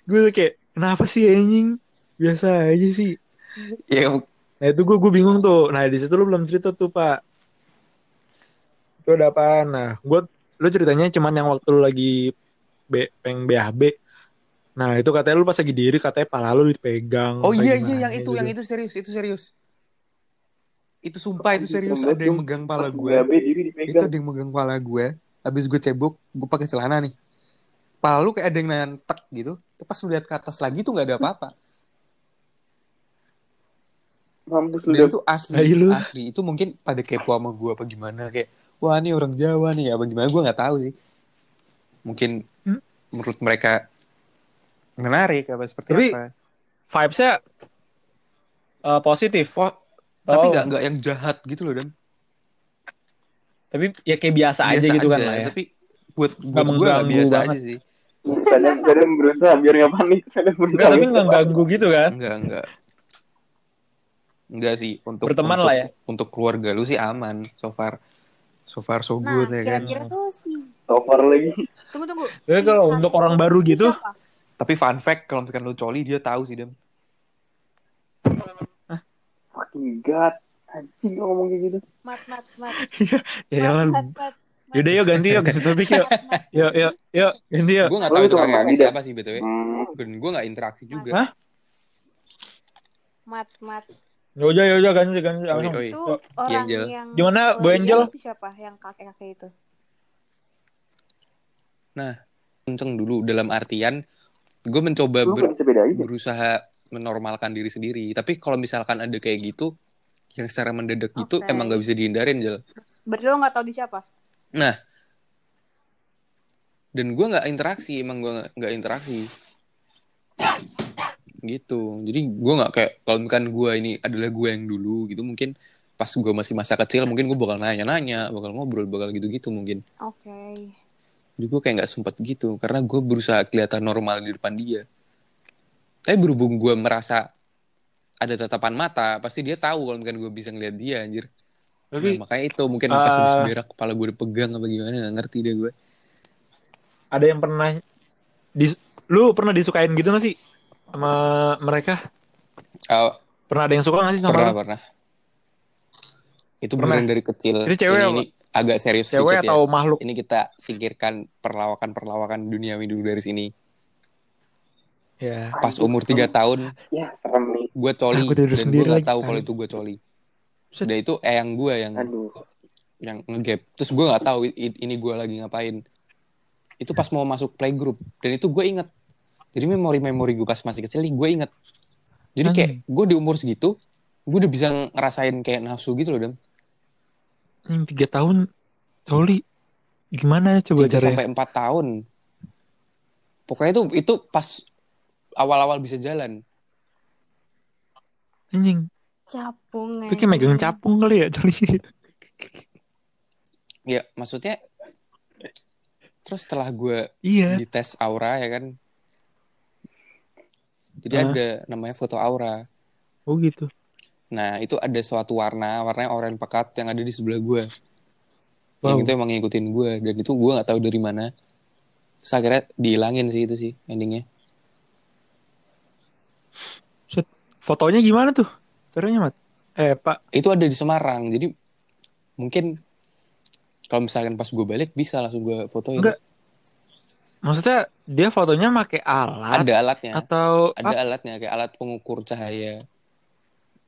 gue tuh kayak kenapa sih anjing biasa aja sih ya Nah itu gue gue bingung tuh. Nah di situ lu belum cerita tuh pak. Itu ada apa? Nah gue lu ceritanya cuman yang waktu lu lagi B, peng BAB. Nah itu katanya lu pas lagi diri katanya pala lu dipegang. oh iya iya yang itu gitu. yang itu serius itu serius itu sumpah itu serius ada yang megang pala gue itu ada yang megang pala gue habis gue cebok gue pakai celana nih pala lu kayak ada yang nantek gitu Terus pas lu lihat ke atas lagi tuh nggak ada apa-apa Mampus lu itu asli, lu. asli. Itu mungkin pada kepo sama gue apa gimana kayak, wah ini orang Jawa nih apa gimana gue nggak tahu sih. Mungkin Hmm? menurut mereka menarik apa seperti Tapi- apa. Vibesnya eh, positif. Oh, Tapi Oh. nggak nggak yang jahat gitu loh dan Tapi ya kayak biasa, aja gitu kan lah ya. Tapi buat buat Nggak gue nggak mengganggu biasa banget. aja sih. Sadam, sadam berusaha biar nggak panik. Sadam berusaha. Enggak, tapi nggak ganggu gitu kan. Enggak enggak. Enggak sih untuk Berteman untuk, lah ya. Untuk keluarga lu sih aman so far. So far so Nah, good ya kan. kira-kira tuh si So far lagi. tunggu tunggu. Tapi Si kalau untuk orang baru itu gitu, siapa? Tapi fun fact kalau misalkan lu coli dia tahu sih Dem. Fucking god. Anjing ngomong kayak gitu. Mat mat mat. ya jangan. mat, mat, mat. Yaudah yuk ganti yuk ganti topik yuk. Yuk yuk yuk ganti yuk. Gue nggak Oh, tahu lu itu kakak siapa sih btw. Hmm. Dan gue nggak interaksi juga. Hah? Mat mat. Yaudah yaudah ganti ganti Oi. Itu orang Angel. yang Gimana, lo Bu lihat Angel? itu siapa? Yang kakek-kakek itu. kenceng dulu dalam artian gue mencoba ber- ya? berusaha menormalkan diri sendiri tapi kalau misalkan ada kayak gitu yang secara mendadak gitu Oke. emang gak bisa dihindarin Jel Berarti lo nggak tahu di siapa? dan gue nggak interaksi emang gue nggak- interaksi gitu jadi gue nggak kayak kalau misalkan gue ini adalah gue yang dulu gitu mungkin pas gue masih masa kecil mungkin gue bakal nanya-nanya bakal ngobrol bakal gitu-gitu mungkin Oke. jadi gue kayak nggak sempet gitu karena gue berusaha kelihatan normal di depan dia tapi berhubung gue merasa ada tatapan mata pasti dia tahu kalau bukan gue bisa ngeliat dia anjir Tapi Nah, makanya itu mungkin pas habis Ah. berak kepala gue dipegang apa gimana nggak ngerti deh gue ada yang pernah dis- lu pernah disukain gitu gak sih sama mereka? oh, Pernah ada yang suka gak sih sama pernah lu? pernah itu Pernah. dari kecil Itu cewek ini, apa? ini agak serius Cewek ya atau makhluk? ini kita singkirkan perlawakan-perlawakan duniawi dulu dari sini Ya. pas umur tiga tahun Ya serem nih. gue coli Aku tidur dan gue sendiri lagi. tahu kalau Aduh. itu gue coli dan itu eyang gue yang Aduh. yang ngegap terus gue nggak tahu i- ini gue lagi ngapain itu pas mau masuk playgroup dan itu gue inget jadi memori-memori gue pas masih kecil nih gue inget jadi kayak gue di umur segitu gue udah bisa ngerasain kayak nafsu gitu loh dem Yang tiga tahun Coli gimana coba Tiga caranya? sampai empat tahun pokoknya itu itu pas awal-awal bisa jalan Anjing, Capung. itu kayak megang capung kali ya Coli. [laughs] ya maksudnya terus setelah gue iya. dites aura ya kan jadi Ah. ada namanya foto aura Oh gitu. Nah, itu ada suatu warna, warnanya oranye pekat yang ada di sebelah gue. Wow. Yang itu emang ngikutin gue, dan itu gue nggak tahu dari mana. Terus akhirnya dihilangin sih itu sih endingnya. Fotonya gimana tuh? Caranya mat? Eh pak, Itu ada di Semarang, jadi mungkin kalau misalkan pas gue balik bisa langsung gue fotoin. Enggak. maksudnya dia fotonya pakai alat Ada alatnya, atau ada apa? alatnya kayak alat pengukur cahaya.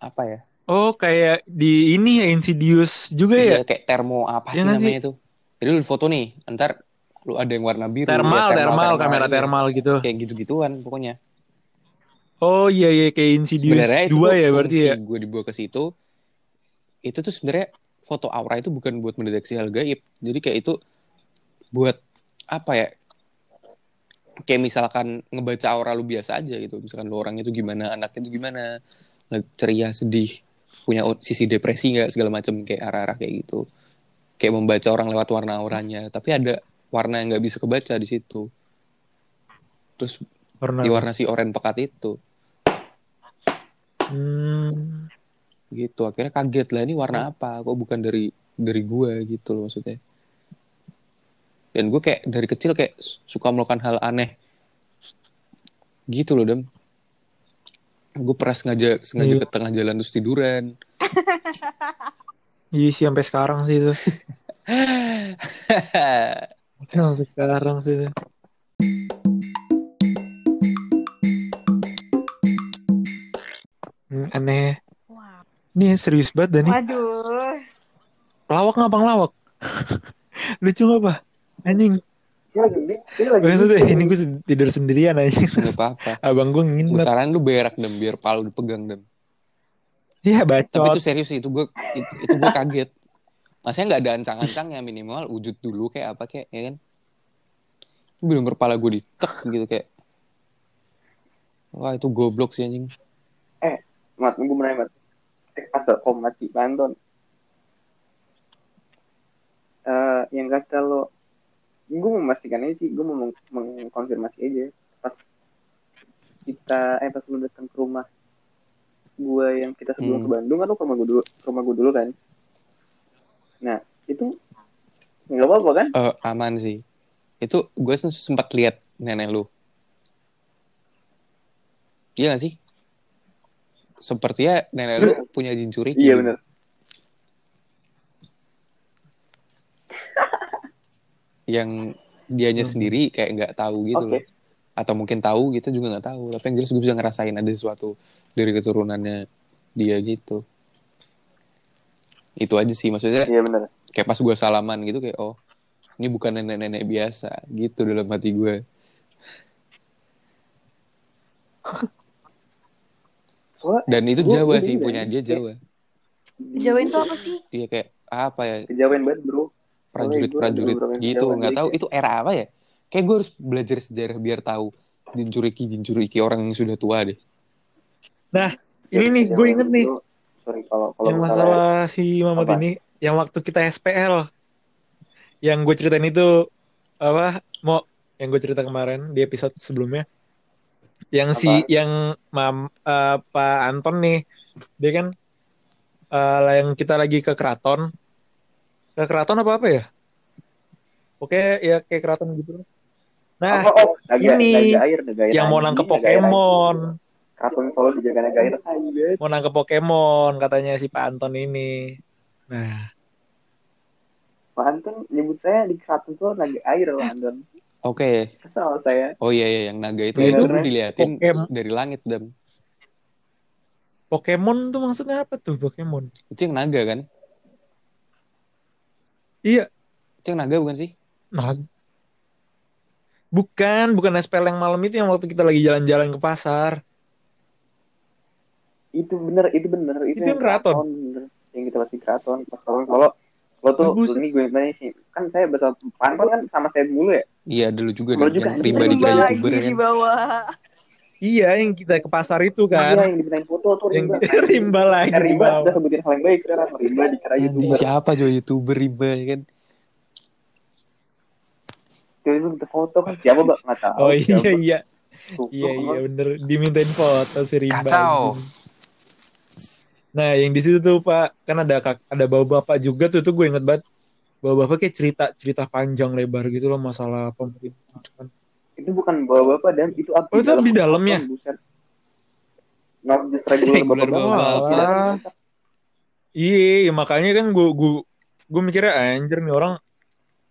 Apa ya? Oh kayak di ini ya Insidious juga ya? Iya, kayak termo apa Iya sih namanya itu? Jadi lu foto nih, ntar lu ada yang warna biru, Thermal, ya, thermal, kamera iya. thermal gitu. Kayak gitu-gituan pokoknya. Oh iya iya kayak Insidious sebenarnya itu 2 tuh ya berarti ya. gue dibawa ke situ. Itu tuh sebenarnya foto aura itu bukan buat mendeteksi hal gaib. Jadi kayak itu buat apa ya kayak misalkan ngebaca aura lu biasa aja gitu. Misalkan lu orangnya tuh gimana anaknya tuh gimana ceria sedih punya sisi depresi nggak segala macam kayak arah-arah kayak gitu. Kayak membaca orang lewat warna auranya. Tapi ada warna yang nggak bisa kebaca di situ. Terus Warna. di warna si oranye pekat itu Hmm, gitu akhirnya kaget lah ini warna apa? Kok bukan dari dari gue gitu loh maksudnya. Dan gue kayak dari kecil kayak su- suka melakukan hal aneh. Gitu loh dem. Gue pernah sengaja sengaja Iya. ke tengah jalan terus tiduran. [laughs] Iya sih sampai sekarang sih itu. [laughs] sampai sekarang sih itu. Hmm, aneh. Wah. Ini serius banget dan nih. Waduh. Lawak ngapa ngelawak? [laughs] Lucu apa? Anjing. Lagi lagi Maksudnya mikir. ini gue tidur sendirian anjing. nggak apa-apa Abang gue nginep. saran lu berak dem biar palu dipegang dem Iya tapi itu bacot. serius sih, itu gue itu, itu gue kaget masanya nggak ada ancang-ancangnya minimal wujud dulu kayak apa kayak ya kan belum kepala gue ditek gitu kayak wah itu goblok sih anjing Mat, gue mau nanya, Mat. Eh, asal komaci Banton. Eh, yang kata lo, gue memastikan aja sih, gue mau meng- mengkonfirmasi aja. Pas kita, eh pas lu datang ke rumah gue yang kita sebelum Hmm. ke Bandung kan lu ke rumah gue dulu, ke rumah gue dulu kan. Nah, itu nggak apa-apa kan? Eh, aman sih itu gue sempat lihat nenek lu iya gak sih sepertinya nenek lu punya jincuri Iya bener. [laughs] yang dianya Hmm. sendiri kayak nggak tahu gitu Oke. loh atau mungkin tahu gitu juga nggak tahu tapi yang jelas gue bisa ngerasain ada sesuatu dari keturunannya dia gitu itu aja sih maksudnya Iya bener. kayak pas gue salaman gitu kayak oh ini bukan nenek-nenek biasa gitu dalam hati gue [laughs] Soalnya dan itu Gua- Jawa gua sih bingung punya ya. dia Jawa. Jawain tuh apa sih? dia kayak apa ya? Kejawen banget bro. prajurit gua ada prajurit gitu Jawa, nggak tahu. itu era apa ya? Kayak gue harus belajar sejarah biar tahu jinjuriki jinjuriki orang yang sudah tua deh. Ini nih gue inget nih. itu- Sorry kalau kalau yang masalah masalah si Mamat Apa? ini yang waktu kita SPL yang gue ceritain itu apa mau yang gue cerita kemarin di episode sebelumnya yang Apa? si yang mam eh, Pak Anton nih dia kan eh, lah yang kita lagi ke keraton. Ke keraton apa apa ya? Oke ya kayak keraton gitu. Nah oh, oh, naga, ini naga air, naga air yang mau nangkep. Pokemon. Keraton Solo dijaga naga air. Mau nangkep Pokemon katanya si Pak Anton ini. Nah. Pak Anton nyebut saya di Keraton Solo naga air loh Anton. Oke. Kesal saya. Oh iya iya yang naga itu Ya, itu diliatin Pokemon. dari langit dam. Pokemon tuh maksudnya apa tuh Pokemon Itu yang naga kan? iya Itu yang naga bukan sih? nah bukan bukan spell yang malam itu yang waktu kita lagi jalan-jalan ke pasar Itu bener, itu bener. Itu, Itu yang keraton. bener. Yang kita pasti keraton. Keraton Solo. Lo tuh, Bagus. ini gue tanya sih. Kan saya bahasa Pak Anton kan sama saya dulu ya. Iya dulu juga Dulu juga, yang dikira Rimba youtuber lagi kan. di bawah. iya yang kita ke pasar itu Iya, kan yang dibilang foto tuh yang Rimba. [laughs] rimba lagi Eh, di Rimba bawah. udah sebutin hal yang baik sekarang. Rimba dikira youtuber. siapa jo youtuber rimba ya kan? Itu kita foto kan siapa mbak nggak tahu. oh iya siapa. iya Tuh, iya iya bener dimintain foto si rimba Kacau. nah yang di situ tuh pak kan ada kak ada bawa bapak juga tuh tuh gue inget banget bawa bapak kayak cerita cerita panjang lebar gitu loh masalah pemerintahan. Itu bukan bawa bapak dan. Itu abdi Oh, itu abdi not just regular [laughs] Regular bapak bapak. Wah. iya iya, makanya kan gue gue gue mikirnya anjir nih orang.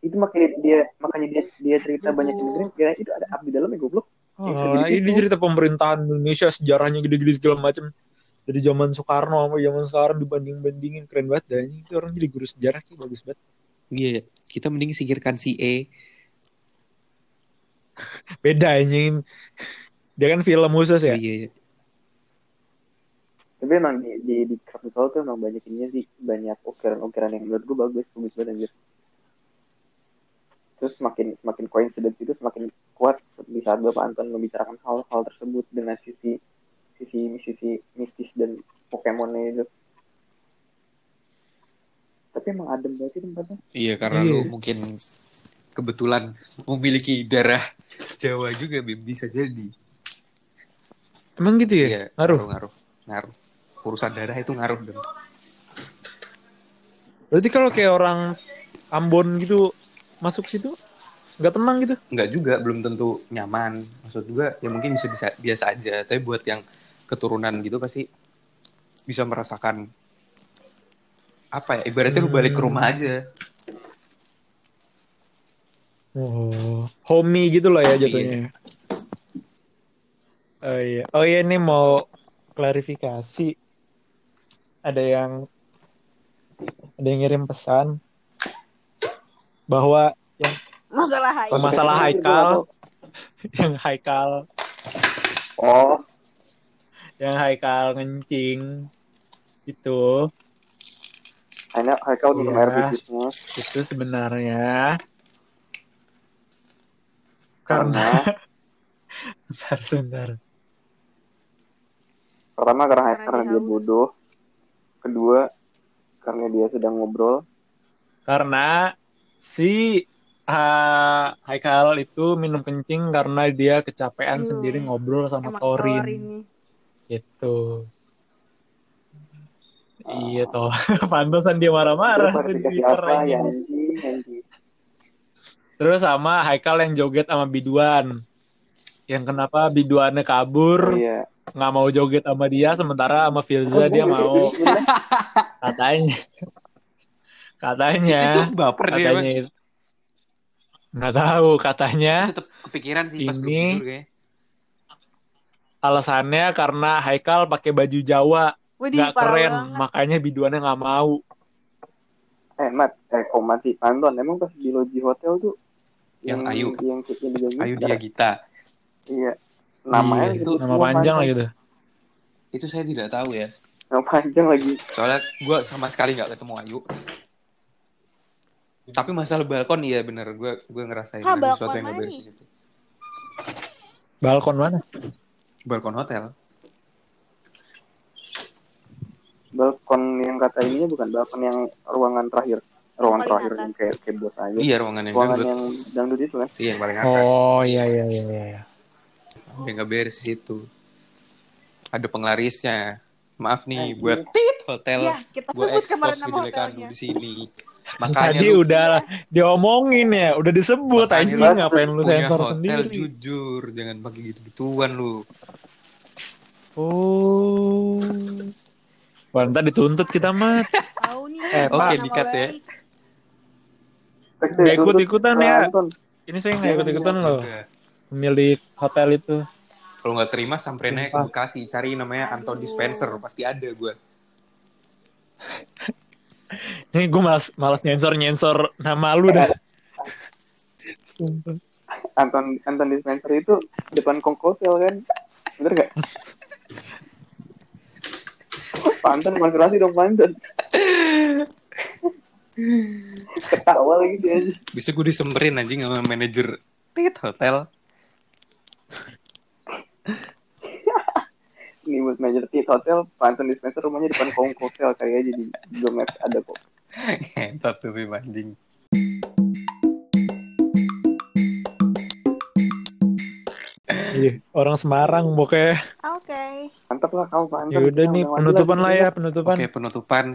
Itu makanya dia makanya dia dia cerita banyak yang dengerin kira itu ada abdi dalamnya goblok? Oh, Itu ini cerita pemerintahan Indonesia sejarahnya gede-gede segala macam dari zaman Soekarno sama zaman sekarang dibanding-bandingin. Keren banget dah ini orang jadi guru sejarah sih bagus banget Iya, kita mending singkirkan si E. [laughs] beda anjing. Dia kan film khusus ya? Iya, iya. tapi emang di di, di Keraton Solo tuh emang banyak ininya sih. Banyak ukiran-ukiran yang menurut gue bagus bagus banget anjir. Terus semakin semakin coincidence itu semakin kuat di saat Bapak Anton membicarakan hal-hal tersebut dengan sisi sisi sisi mistis dan Pokemonnya itu tapi emang adem banget sih tempatnya Iya, karena Iya. lu mungkin kebetulan memiliki darah Jawa juga, Bim. Bisa jadi. emang gitu ya Iya, ngaruh ngaruh, ngaruh. Urusan darah itu ngaruh dong. berarti kalau kayak orang Ambon gitu masuk situ nggak tenang gitu Enggak juga, belum tentu nyaman. Maksud juga ya mungkin bisa bisa biasa aja. Tapi buat yang keturunan gitu pasti bisa merasakan apa ya? Ibaratnya lu balik ke rumah Hmm. aja. oh homey gitu lah ya Homey, jatuhnya oh iya oh iya ini mau klarifikasi ada yang ada yang ngirim pesan bahwa Masalah hai. Masalah Haikal. [laughs] yang Haikal oh yang Haikal ngencing itu hanya Haikal minum air pipisnya itu sebenarnya. Karena karena [laughs] bentar sebentar pertama karena Karena karena dia bodoh. Kedua karena dia sedang ngobrol. Karena si ah, Haikal itu minum kencing karena dia kecapean Aduh. sendiri ngobrol sama Sama Torin. Gitu iya toh. [laughs] Pantesan dia marah-marah apa ya anjing. anjing. Anjing terus sama Haikal yang joget sama Biduan. Yang kenapa Biduannya oh, kabur iya. nggak mau joget sama dia sementara sama Filza dia mau. [laughs] katanya. Katanya. Itu baper dia. katanya nggak tahu katanya Tetap kepikiran sih pas Ini- alasannya karena Haikal pakai baju Jawa Widih, nggak parah keren banget. makanya biduannya nggak mau eh Mat eh kok masih Anton emang pas di loji hotel tuh Yang Ayu. yang yang diganggu Ayo dia kita. iya namanya Iya, gitu, itu nama panjang lah gitu Itu saya tidak tahu ya. nama panjang lagi Soalnya gue sama sekali nggak ketemu Ayu. Tapi masalah balkon iya bener gue gue ngerasain Hah, ada sesuatu balkon yang nggak mana beres nih? di situ. balkon mana Balkon hotel. Balkon yang kata ininya bukan balkon yang ruangan terakhir ruangan paling terakhir atas. yang kayak kayak bos aja Iya ruangan yang ruangan dangdut. yang dangdut itu kan Iya yang paling atas. oh iya iya iya iya iya. Dia nggak beres itu. Ada penglarisnya. Maaf nih Anjir. buat tit hotel. Ya, kita Gue sebut kemarin nama hotelnya. di sini. Makanya Tadi lu udah lah diomongin ya, udah disebut anjing lu ngapain lu punya sensor hotel sendiri. jujur, jangan pakai gitu-gituan lu. Oh. Wah, ntar dituntut kita mah. Tahu nih. Eh, Oke, dikat ya. Nggak ikut-ikutan ya. Ini saya nggak ikut-ikutan loh. Udah. Pemilik hotel itu. Kalau nggak terima samperin aja ke. Bekasi, cari namanya Anton Aduh. Dispenser, pasti ada gue. [laughs] Nih gue malas malas nyensor nyensor nama lu dah. Anton Anton dispenser itu depan kongkosel kan bener gak? [laughs] Pak Anton konspirasi dong Pak Anton ketawa lagi dia Bisa gue disemperin anjing sama manajer tit hotel. ini buat manajer tit hotel Pak Anton dispenser rumahnya depan kongkosel kayak aja di Google Maps ada kok Entot tuh anjing. Orang Semarang pokoknya. Oke. mantap lah kamu Pak Ya udah nih penutupan lah ya, penutupan. Oke, penutupan.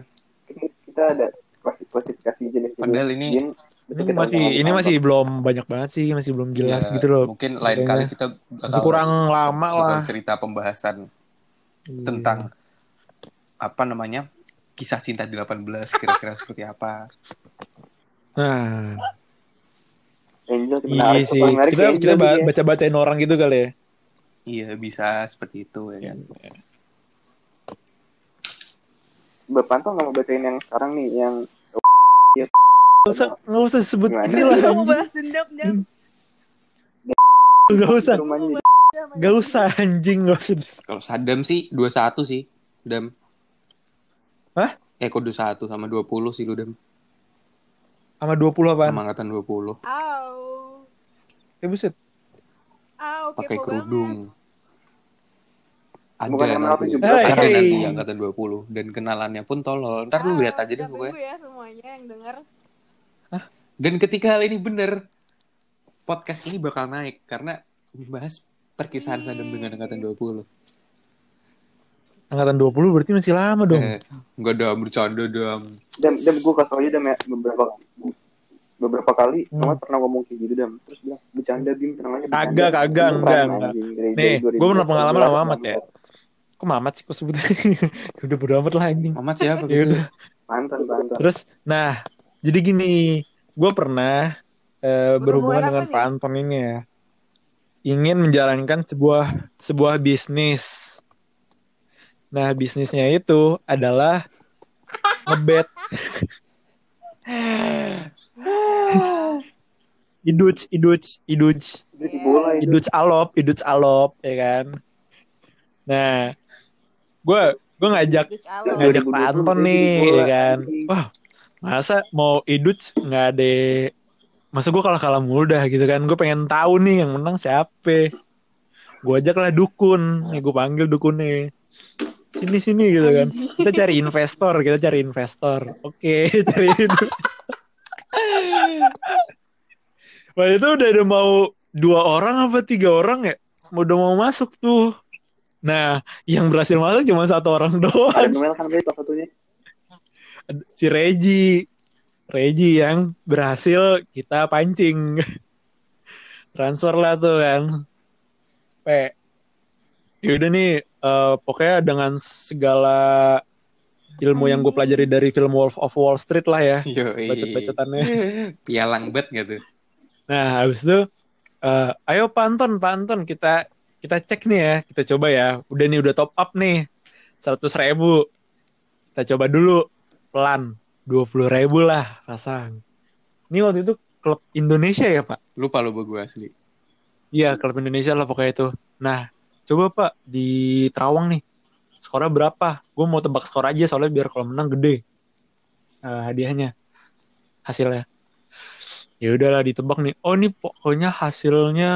kita ada klasifikasi jenis Padahal ini- Ini masih ini masih belum banyak banget sih, masih belum jelas Ya, gitu loh. Mungkin lain kali kita Masih kurang lama lah. cerita pembahasan Iya. tentang apa namanya? Kisah cinta 18 kira-kira seperti apa. Nah, Angel iya menarik sih. Pak. Menarik Kita Angel kita ba- dia. baca-bacain orang gitu kali ya. Iya, bisa seperti itu ya kan. Bapak Anton nggak mau bacain yang sekarang nih yang Nggak usah, nggak usah sebut gitu lah. Mau anjing. bahas dendam. Nggak usah, nggak usah anjing, nggak usah. Kalau Sadam sih 21 sih, Dam. Hah? Eh, kok 21 sama 20 sih lu, Dam. Sama 20 apaan? Sama angkatan 20. Au. Ya buset. Au, Pakai kerudung. Ada Bukan yang nanti, 17. ada Hey. nanti angkatan 20 dan kenalannya pun tolol. Ntar lu banget. lihat aja deh pokoknya. tunggu ya semuanya yang denger. Dan ketika hal ini bener, podcast ini bakal naik karena membahas perkisahan Sadam dengan angkatan 20. Angkatan 20 berarti masih lama dong. Eh, enggak dam, bercanda dam. Dam, dam gue kasih tau aja dam ya beberapa beberapa kali Hmm. Nomat pernah ngomong kayak gitu dam terus bilang bercanda bim tenang aja bercanda." Kagak, enggak, Nih, gua pernah pengalaman sama 2018, Mamat ya. Kok Mamat sih kok sebutnya? [laughs] Udah bodo amat lah anjing. Mamat siapa Ya gitu? udah. Mantan, mantan. Terus, nah, jadi gini, gue pernah eh, berhubungan dengan? Pak Anton ini ya, ingin menjalankan sebuah sebuah bisnis. Nah, bisnisnya itu adalah ngebet. [laughs] iduc, iduc, iduc, iduc alop, iduc alop, ya kan. Nah, gue gue ngajak ngajak 2020 Pak Anton nih, ya kan. Wah, masa mau idut nggak ada? Masa gue kalah kalah mulu dah gitu kan? Gue pengen tahu nih yang menang siapa. Gue ajak lah dukun nih gue panggil dukunnya sini sini gitu kan. Kita cari investor kita cari investor. Oke [laughs] cari investor. Wah itu udah ada mau dua orang apa tiga orang ya? Udah mau masuk tuh. Nah yang berhasil masuk cuma satu orang doang. Noel kan berarti salah satunya. si Regi Regi yang berhasil kita pancing. Transfer lah tuh kan. P yaudah nih eh, pokoknya dengan segala ilmu yang gue pelajari dari film Wolf of Wall Street lah ya bacot-bacotannya. Pialang bet gak tuh? nah habis itu eh, ayo Pak Anton Pak Anton kita kita cek nih ya kita coba ya. Udah nih udah top up nih seratus ribu. Kita coba dulu pelan dua puluh ribu lah pasang. Ini waktu itu klub Indonesia ya Pak? Lupa lu gue asli. Iya klub Indonesia lah pokoknya itu. Nah coba Pak di Terawang nih. Skornya berapa? Gue mau tebak skor aja soalnya biar kalau menang gede eh, hadiahnya hasilnya. Ya udahlah ditebak nih. Oh ini pokoknya hasilnya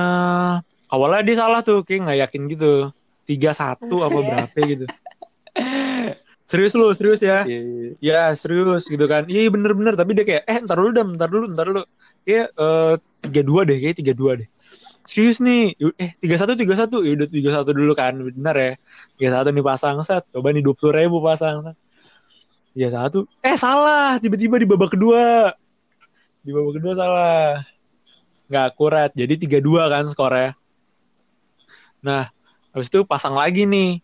awalnya dia salah tuh kayak nggak yakin gitu. tiga satu [laughs] apa berapa gitu. Serius lu serius ya? Iya, iya. ya serius gitu kan. Iya bener-bener. Tapi dia kayak eh ntar dulu dah ntar dulu ntar dulu. Kayak tiga dua deh kayak tiga dua deh serius nih eh tiga satu tiga satu. Ya udah tiga satu dulu kan benar ya. tiga satu nih pasang set. Coba nih dua puluh ribu pasang tiga satu eh salah. Tiba-tiba di babak kedua. Di babak kedua salah. Nggak akurat. Jadi tiga dua kan skornya. Nah habis itu pasang lagi nih.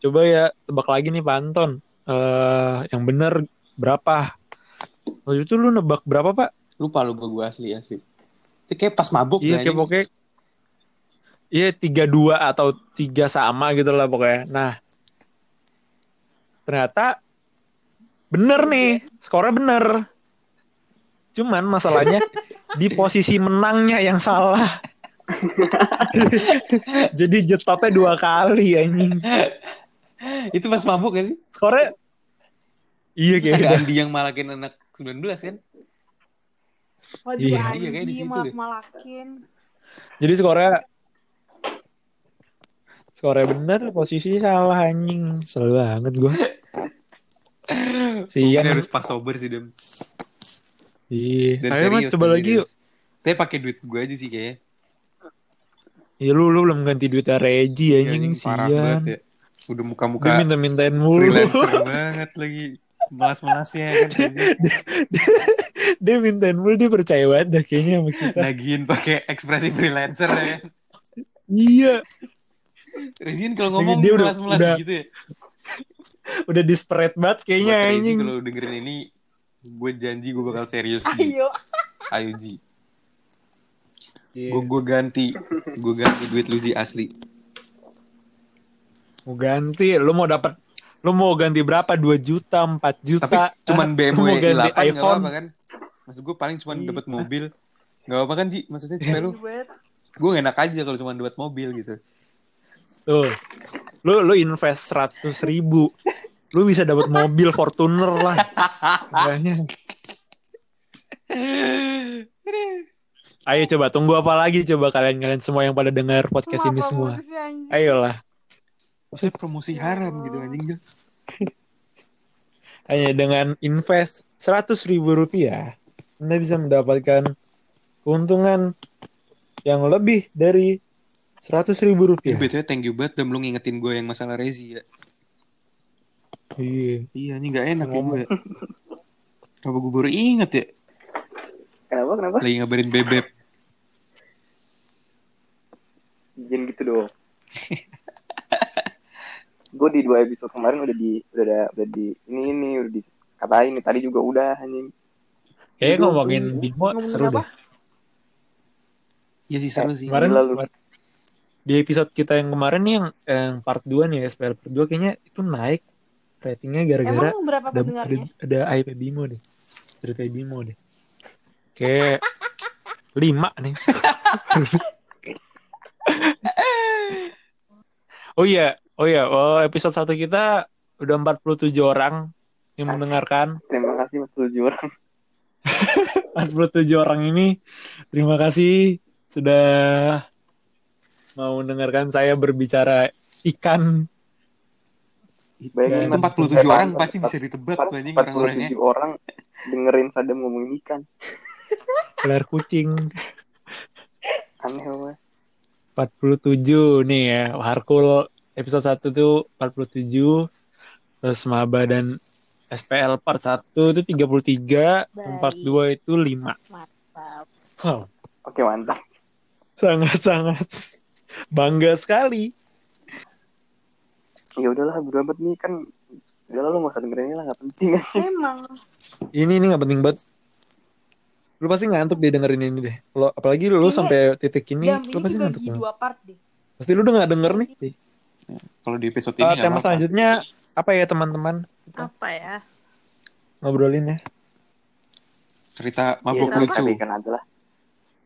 Coba ya tebak lagi nih Pak Anton eh yang bener berapa? Waktu itu lu nebak berapa pak? Lupa lupa gue asli asli. Itu kayak pas mabuk Iya ya, kayak pokoknya Iya tiga dua atau tiga sama gitu lah pokoknya. Nah ternyata bener nih skornya bener. Cuman masalahnya [laughs] di posisi menangnya yang salah. [laughs] Jadi jetotnya dua kali anjing. Itu pas mabuk gak sih? Skornya Iya kayak. Andi yang malakin anak 19 kan? Waduh, Iya. Andi Iya, kayak di situ deh. malak-malakin. Jadi skornya skornya bener posisi salah anjing. Selalu banget gua. Ini Sian. harus pas sober sih Dem. Iya. Ayo mah coba lagi yuk. Tapi pakai duit gue aja sih kayaknya. Ya lu lu belum ganti duitnya Regi Iya, anjing banget ya. Udah Dia muka-muka minta-mintain mulu. freelancer banget lagi. Melas-melasnya kan. anjing. [laughs] dia mintain mulu dia percaya banget dah kayaknya sama kita. Nagihin pakai ekspresi freelancer ya kan. Iya, Rezin kalau ngomong Dia udah- melas-melas udah- gitu ya. udah di spread banget kayaknya Buat Rezi anjing. kalau dengerin ini gue janji gue bakal serius di Ayo. Ayo Ji. Iya. Gue gue ganti, gue ganti duit lu di asli. Mau ganti, lu mau dapat lu mau ganti berapa? 2 juta, 4 juta. Tapi cuman [laughs] BMW mau ganti 8 gak iPhone. apa-apa kan? Maksud gue paling cuman Iya. dapat mobil. Gak apa-apa kan Ji? Maksudnya cuma lu, Ribet. gue enak aja kalau cuma dapat mobil gitu. Tuh. Lu lu invest 100 ribu. Lu bisa dapat mobil Fortuner lah. Kayaknya. Ayo coba tunggu apa lagi coba kalian-kalian semua yang pada dengar podcast Semua ini semua. anjing. Ayolah. Maksudnya promosi haram gitu anjing. Hanya dengan invest 100 ribu rupiah, Anda bisa mendapatkan keuntungan yang lebih dari 100 ribu Ya. rupiah. BTW thank you banget dan lu ngingetin gue yang masalah Rezi ya. Iya. Iya, ini gak enak ya gue. ya. Kenapa gue baru inget ya? Kenapa? Kenapa? Lagi ngabarin bebek. Jangan gitu dong. [laughs] gue di dua episode kemarin udah di udah ada udah di ini ini udah di katain tadi juga udah anjing. Kayaknya ngomongin Bimo seru apa? deh. Iya sih seru sih. Kemarin kemarin- di episode kita yang kemarin nih yang, yang part 2 nih SPL part 2 kayaknya itu naik ratingnya gara-gara ada, ada, ada IP Bimo deh. Cerita Bimo deh. Kayak lima nih. [laughs] oh iya, oh iya, oh episode satu kita udah 47 orang yang mendengarkan. Terima kasih mas tujuh orang. [laughs] 47 orang ini terima kasih sudah mau mendengarkan saya berbicara ikan. Bayangin Ya, Itu 47 orang pasti bisa ditebak tuh anjing puluh orang-orangnya. tujuh orang dengerin Sadam ngomongin ikan. [laughs] Ler kucing. Aneh banget. 47 nih ya. Harkul episode 1 tuh 47. Terus Maba dan SPL part 1 itu 33, Baik. part 2 itu 5. Mantap. Wow, Oke mantap. sangat-sangat bangga sekali. Ya udahlah amat nih kan. Udah lah lu gak usah dengerin ini lah gak penting. [laughs] Emang. Ini ini gak penting banget. Lu pasti ngantuk deh dengerin ini deh. Kalau apalagi lu, lu sampai titik ini, Jam lu ini pasti ngantuk dua part deh. Pasti lu udah gak denger nih. Kalau di episode Eh, ini nggak tema apa-apa. selanjutnya apa ya teman-teman? Apa ya? Ngobrolin ya. cerita Ya, mabuk apa? lucu. Ikan aja lah.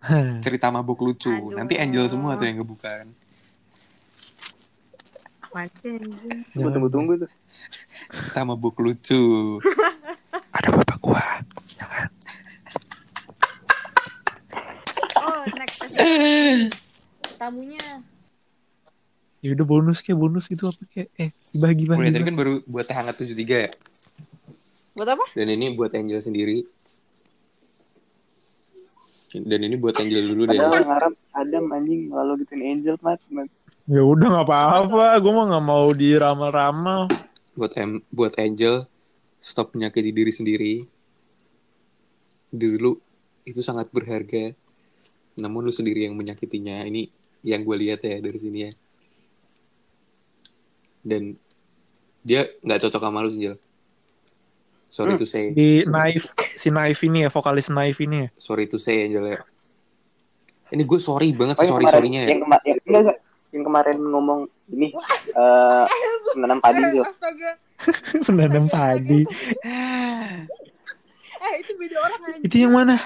[laughs] Cerita mabuk lucu. Aduh. Nanti Angel semua tuh yang ngebuka kan. Gue tunggu-tunggu tuh. Cerita mabuk lucu. [laughs] Ada bapak gua. Oh, next. Tamunya. Ya udah bonus kayak bonus itu apa kayak eh dibagi Udah bagi. tadi kan baru buat teh hangat 73 ya. Buat apa? Dan ini buat Angel sendiri. Dan ini buat Angel dulu deh. Padahal ngarep Adam anjing lalu gituin Angel mat. mat. Ya udah nggak apa-apa, gue mah nggak mau diramal-ramal. Buat em buat Angel stop menyakiti diri sendiri. Diri lu itu sangat berharga. Namun lu sendiri yang menyakitinya. Ini yang gue lihat ya dari sini ya. Dan dia nggak cocok sama lu Angel. Sorry Hmm, to say. Si Naif, si Naif ini ya, vokalis Naif ini ya. Sorry to say Angel ya. Ini gue sorry banget Oh, yang sorry kemarin, sorrynya ya. yang, kema yang, enggak, enggak. yang kemarin ngomong ini eh menanam padi Eh, [laughs] tuh. Menanam padi. Eh, itu beda orang aja. Itu yang mana?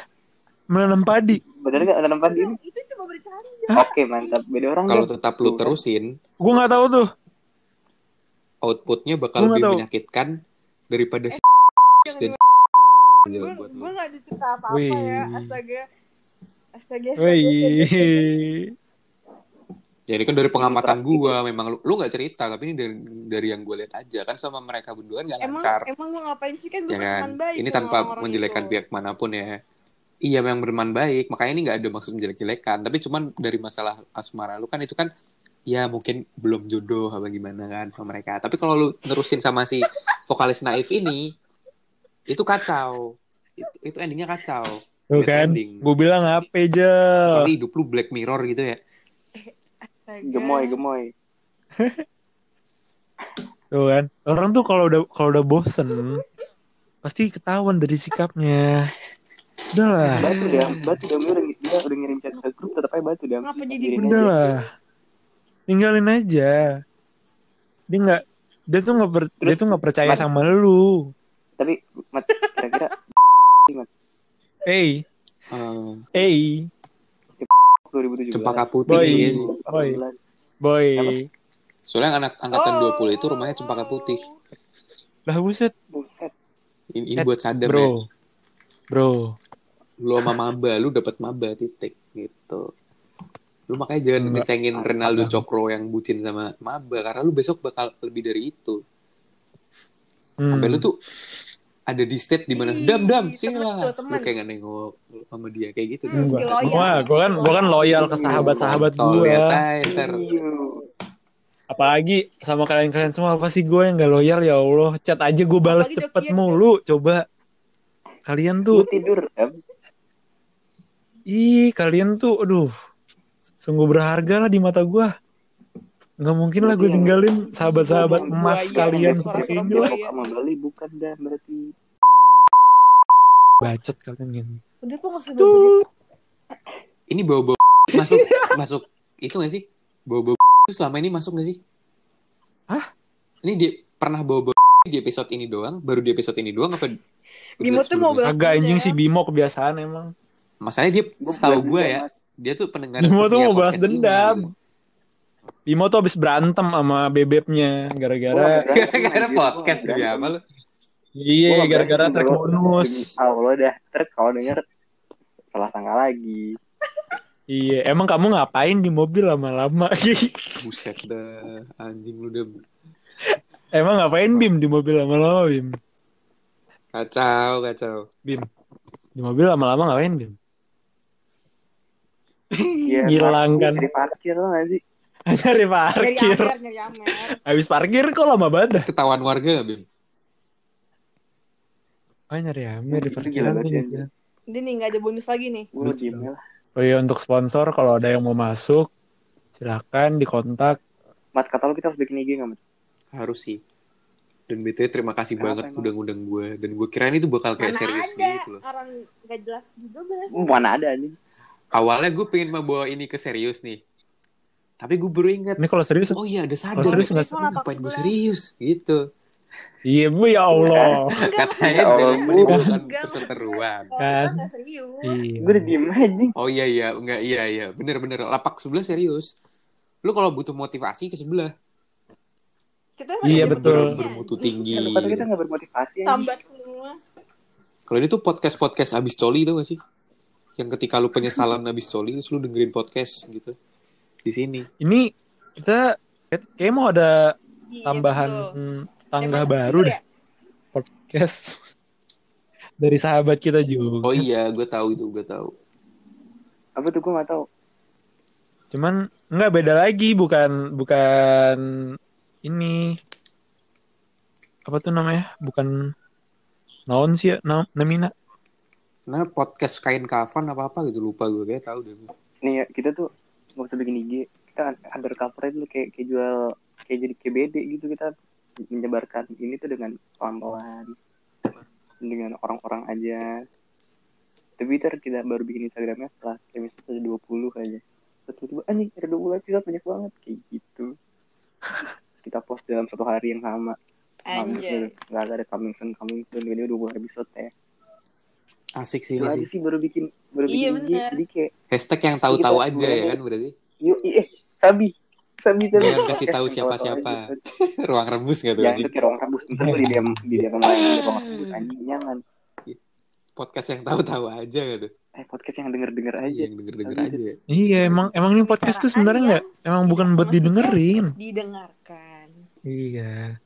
Menanam padi. Bener nggak menanam padi ini? Itu cuma bercanda. Oke mantap. Beda orang Kalau tetap lu terusin, Gue nggak tahu tuh. outputnya bakal lebih tahu. menyakitkan daripada si dan Gue lu. gue gak ada cerita apa-apa Wih. ya. Astaga. Astaga. astaga, astaga. Ini kan dari pengamatan gua memang lu lu nggak cerita tapi ini dari dari yang gue lihat aja kan sama mereka berdua nggak Emang lancar emang gue ngapain sih kan gue ya kan berteman baik ini tanpa orang-orang menjelekkan itu. pihak mana pun ya iya memang berman baik makanya ini nggak ada maksud menjelek-jelekan tapi cuman dari masalah asmara lu kan itu kan ya mungkin belum jodoh apa gimana kan sama mereka tapi kalau lu nerusin sama si vokalis naif ini itu kacau itu, itu endingnya kacau Tuh kan. ending. Gue bilang apa aja. Kecuali hidup lu Black Mirror gitu ya. Gemoy gemoy. [laughs] Tuh kan. Orang tuh kalau udah kalau udah bosen pasti ketahuan dari sikapnya. Udahlah. Batu dia, batu dia udah dia udah ngirim chat ke grup tetap aja batu dia. Ngapa jadi aja. Udahlah. Tinggalin aja. Dia nggak dia tuh nggak dia tuh nggak percaya sama lu. Tapi mat kira-kira Eh, Eh, eh, 2017. cempaka putih Boy. Boy. 18. boy. soalnya anak angkatan Oh. 20 itu rumahnya cempaka putih Lah buset, Buset. ini, ini buat sadam ya bro. Bro. lu sama maba lu dapat maba titik gitu lu makanya jangan Enggak. ngecengin Ronaldo Cokro yang bucin sama maba karena lu besok bakal lebih dari itu Hmm. sampai lu tuh ada di state di mana dam dam sini lah lu temen. kayak gak nengok sama dia kayak gitu Hmm, kan. si loyal. Wah, gua kan gua kan loyal ke gua. aja ntar. Iyo. Apalagi sama kalian-kalian semua apa sih gue yang gak loyal ya Allah. Chat aja gue balas Apalagi cepet Jokian, mulu. Coba. Kalian Lu tuh, tidur, Em. ih kalian tuh, aduh. Sungguh berharga lah di mata gue. Nggak mungkin lah gue tinggalin sahabat-sahabat Buaya, emas kalian seperti ini lah. sama Bali bukan dah berarti. Bacot kalian gitu. Udah kok usah ini bawa [laughs] masuk masuk itu gak sih bawa [laughs] itu selama ini masuk gak sih Hah? ini dia pernah bawa [laughs] di episode ini doang baru di episode ini doang apa Bimo tuh mau balas Agak anjing dendam. si Bimo kebiasaan emang. masalahnya dia bulan gue ya dia tuh pendengar Bimo tuh mau ini, dendam. Bimo tuh abis berantem sama bebeknya gara-gara Gua gara-gara podcast demi apa lu iya Gua gara-gara gua- bonus. Allah dah. Terus kalau denger salah sangka lagi. Iya, emang kamu ngapain di mobil lama-lama? [laughs] buset dah anjing lu udah emang ngapain Bim di mobil lama-lama Bim? kacau kacau Bim. Di mobil lama-lama ngapain Bim? Iya, Ngilang parkir, kan. Di parkir lo gak sih? Nyari [laughs] Nyari parkir. amer, nyari amer. Habis parkir kok lama banget dah. terus ketahuan warga gak Bim Oh nyari Amer di parkiran nih. banget. Ini nih gak ada bonus lagi nih. Lah. Oh iya untuk sponsor kalau ada yang mau masuk silakan dikontak. Mat, kata lo kita harus bikin IG gak, Mat? harus sih dan BTW terima kasih Kenapa banget udah ngundang gue dan gue kirain itu bakal kayak Mana serius ada gitu loh orang gak jelas juga bahas. Mana ada anjing. awalnya gue pengen membawa ini ke serius nih tapi gue baru ingat. Ini kalau serius, oh iya ada sadar. Kalau serius nggak Ini ngapain gue serius? Gitu. Iya bu ya Allah. [laughs] katanya Ya Allah, menimbulkan Kalau Kan. serius. Iya. Gue udah diem aja. oh iya iya. Enggak iya iya. Bener bener. Lapak sebelah serius. Lu kalau butuh motivasi ke sebelah. Kita Iya, betul. bermutu tinggi. Kan kata kita gak bermotivasi. Sambat semua. kalau ini tuh podcast podcast abis coli tuh gak sih? Yang ketika lu penyesalan abis coli terus lu dengerin podcast gitu di sini Ini kita kayak mau ada Iya, tambahan tangga Emang baru deh ya? podcast [laughs] dari sahabat kita juga. oh iya gue tahu itu gue tahu Apa tuh gue gak tahu. Cuman nggak beda lagi, bukan bukan ini apa tuh namanya? Bukan naon sih ya, naon namina. Nah, podcast kain kafan apa apa gitu lupa gue kayak tahu deh. Nih ya, kita tuh gak usah bikin IG. Kita undercover itu kayak, kayak jual kayak jadi KBD gitu kita menyebarkan ini tuh dengan pelan-pelan. Dengan orang-orang aja. Tapi ntar kita baru bikin Instagramnya setelah kayak misalnya 20 aja. Terus tiba-tiba anjing ada 20 episode banyak banget. Kayak gitu. Terus kita post dalam satu hari yang sama. Anjay. nggak ada coming soon coming soon. Ini 20 episode ya Asik sih ini sih. sih baru bikin baru Iya, bikin IG bener. jadi kayak Hashtag yang tahu-tahu Kita aja ya sebenarnya- kan berarti. yuk eh sabi sabi sabi Jangan kasih tahu siapa-siapa. [laughs] Ruang rebus gak tuh? Jangan kayak ruang rebus Ntar gue di diam di diam yang lain di ruang rebus anjing jangan Podcast yang tahu-tahu aja gitu. eh podcast yang denger denger aja Yang denger-denger aja. Iya, emang emang ini podcast tuh sebenarnya nggak emang bukan buat didengerin. Didengarkan. Iya.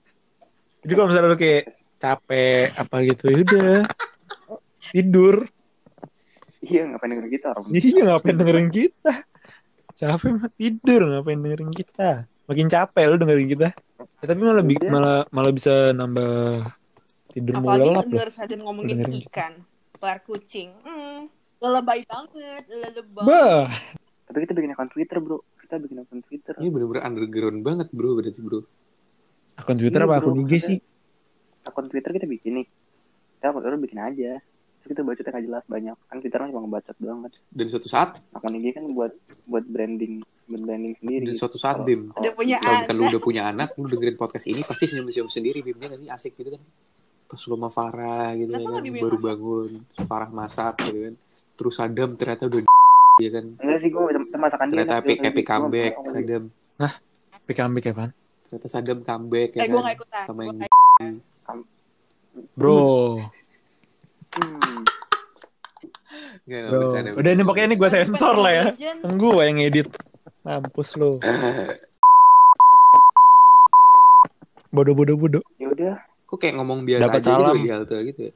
Jadi kalau misalnya lu kayak capek apa gitu, ya udah tidur. iya ngapain denger kita orang Iya, ngapain dengerin kita? Capek mah tidur, ngapain dengerin kita? Makin capek lu dengerin kita. Ya, tapi malah bi- Iya. malah malah bisa nambah tidur mau Apalagi lelap loh. denger sadar ngomongin Dengerin ikan, pelar kucing. Hmm, lelebay banget, lelebay. Bah, tapi kita bikin akun Twitter bro kita bikin akun Twitter Ini bener-bener underground banget bro berarti bro. akun Twitter Iya, apa bro, akun IG sih? akun Twitter kita bikin nih kita akun Twitter bikin aja terus kita bacotnya nggak jelas banyak kan Twitter mah cuma ngebacot doang kan Dan suatu saat, akun IG kan buat buat branding buat branding sendiri dan suatu saat Kalau- Bim. kalau- Udah punya Kalau misalkan lu anak. udah punya anak, lu dengerin podcast ini pasti senyum-senyum sendiri Bim. Dia kan asik gitu kan. Pas lu sama Farah gitu Kenapa ya kan. Baru masak? bangun. Farah masak gitu kan. Terus Sadam ternyata udah [laughs] ya kan. enggak sih gue masakan dia Ternyata epic, epic comeback Sadam. PKMB kapan? Ternyata Sadam comeback ya Eh, gue kan. gak ikutan. Sama Gua yang [laughs] Bro, Hmm. Bercanda. Udah ini pokoknya ini gue sensor lah ya. Kan gue yang edit. Mampus lo. Bodoh bodoh bodoh. ya udah Kok kayak ngomong biasa Dapat aja salam. gitu di halte gitu ya?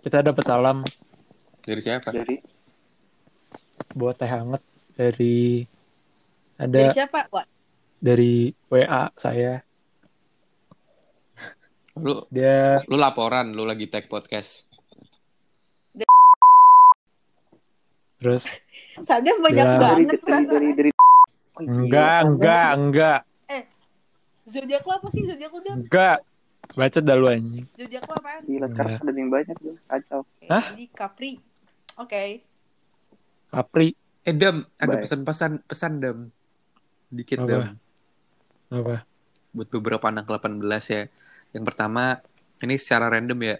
Kita dapat salam Dari siapa? dari buat teh hangat dari Dari ada siapa? Wah, dari WA saya. Lu Dia lu laporan lu lagi tag podcast. terus sadar banyak dari banget dari perasaan. dari, dari Oh, enggak kan? enggak enggak Zodiak lo apa sih? Zodiak lo dia? enggak baca dah lu anjing. Zodiak lo apaan? gila sekarang ada yang banyak tuh kacau Oke, Hah? Jadi Capri. Oke. Capri Eh Dam, ada pesan-pesan pesan Dam. Dikit Apa? Dam. apa? Buat beberapa anak 18 ya. Yang pertama, ini secara random ya.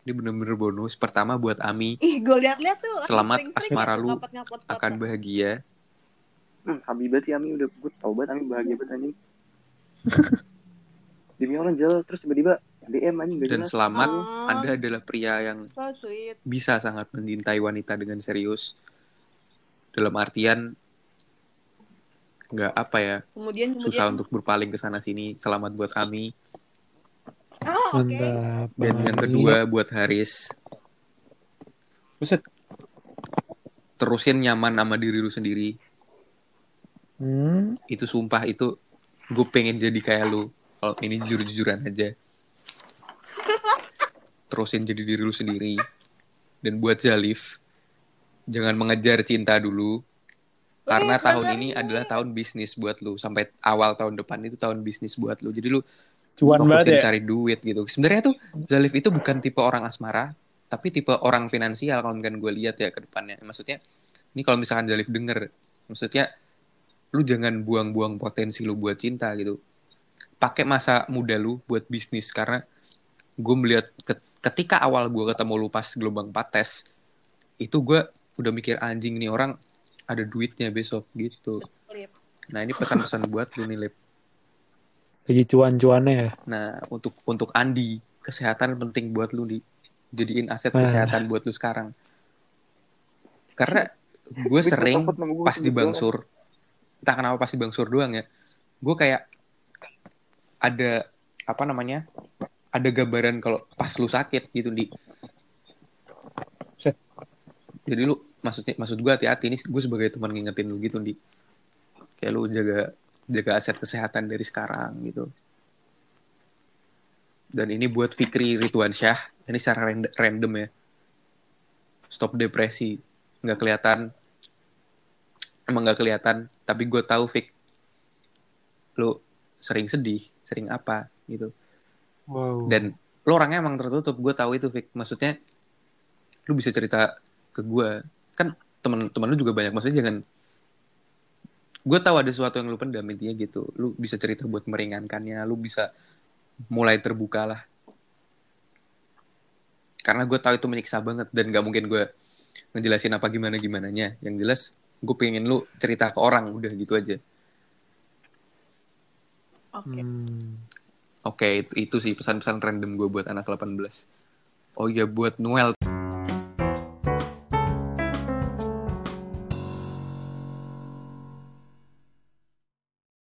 Ini bener-bener bonus. Pertama buat Ami Ih, gue liat-liat tuh. Selamat sering-sering asmara ya lu ngupload-ngupload foto. akan bahagia. hmm, sabi banget ya Ami udah gue tau banget Ami bahagia banget anjing [laughs] demi orang jel terus tiba-tiba DM anjing gak Dan jelas selamat, Oh. Anda adalah pria yang So sweet. bisa sangat mencintai wanita dengan serius. Dalam artian nggak apa ya Kemudian kemudian. susah untuk berpaling ke sana sini selamat buat Ami Oh. Mantap. dan yang kedua buat Haris. Buset. terusin nyaman sama diri lu sendiri. Hmm, itu sumpah itu gue pengen jadi kayak lu. Kalau ini jujur jujuran aja. Terusin jadi diri lu sendiri. Dan buat Jalif jangan mengejar cinta dulu. Karena Wih, tahun ini. adalah tahun bisnis buat lu. Sampai awal tahun depan itu tahun bisnis buat lu. Jadi lu cuan banget ya. cari duit gitu. Sebenarnya tuh Jalif itu bukan tipe orang asmara tapi tipe orang finansial kalau misalkan gue lihat ya ke depannya. Maksudnya ini kalau misalkan Jalif denger maksudnya lu jangan buang-buang potensi lu buat cinta gitu. Pakai masa muda lu buat bisnis karena gue melihat ke- ketika awal gue ketemu lu pas gelombang 4 tes itu gue udah mikir anjing nih orang ada duitnya besok gitu. Nah ini pesan-pesan buat lu nih Lip Lagi cuan-cuannya ya. Nah, untuk untuk Andi, kesehatan penting buat lu di jadiin aset Ah. kesehatan buat lu sekarang. Karena gue sering pas di Bangsur, entah kenapa pas di Bangsur doang ya, gue kayak ada apa namanya, ada gambaran kalau pas lu sakit gitu di. Set. Jadi lu maksudnya maksud gue hati-hati ini gue sebagai teman ngingetin lu gitu di kayak lu jaga jaga aset kesehatan dari sekarang gitu. Dan ini buat Fikri Ridwan Syah. Ini secara rand- random ya. Stop depresi. Nggak kelihatan. Emang nggak kelihatan. Tapi gue tahu Fik lu sering sedih sering apa gitu. Wow. dan lo orangnya emang tertutup. Gue tahu itu Fik. Maksudnya lu bisa cerita ke gue kan teman-teman lu juga banyak. Maksudnya jangan gue tahu ada sesuatu yang lu pendam intinya gitu lu bisa cerita buat meringankannya lu bisa mulai terbuka lah karena gue tahu itu menyiksa banget dan gak mungkin gue ngejelasin apa gimana gimananya yang jelas gue pengen lu cerita ke orang udah gitu aja Oke. Hmm. Oke, itu, itu sih pesan-pesan random gue buat anak 18. Oh iya, buat Noel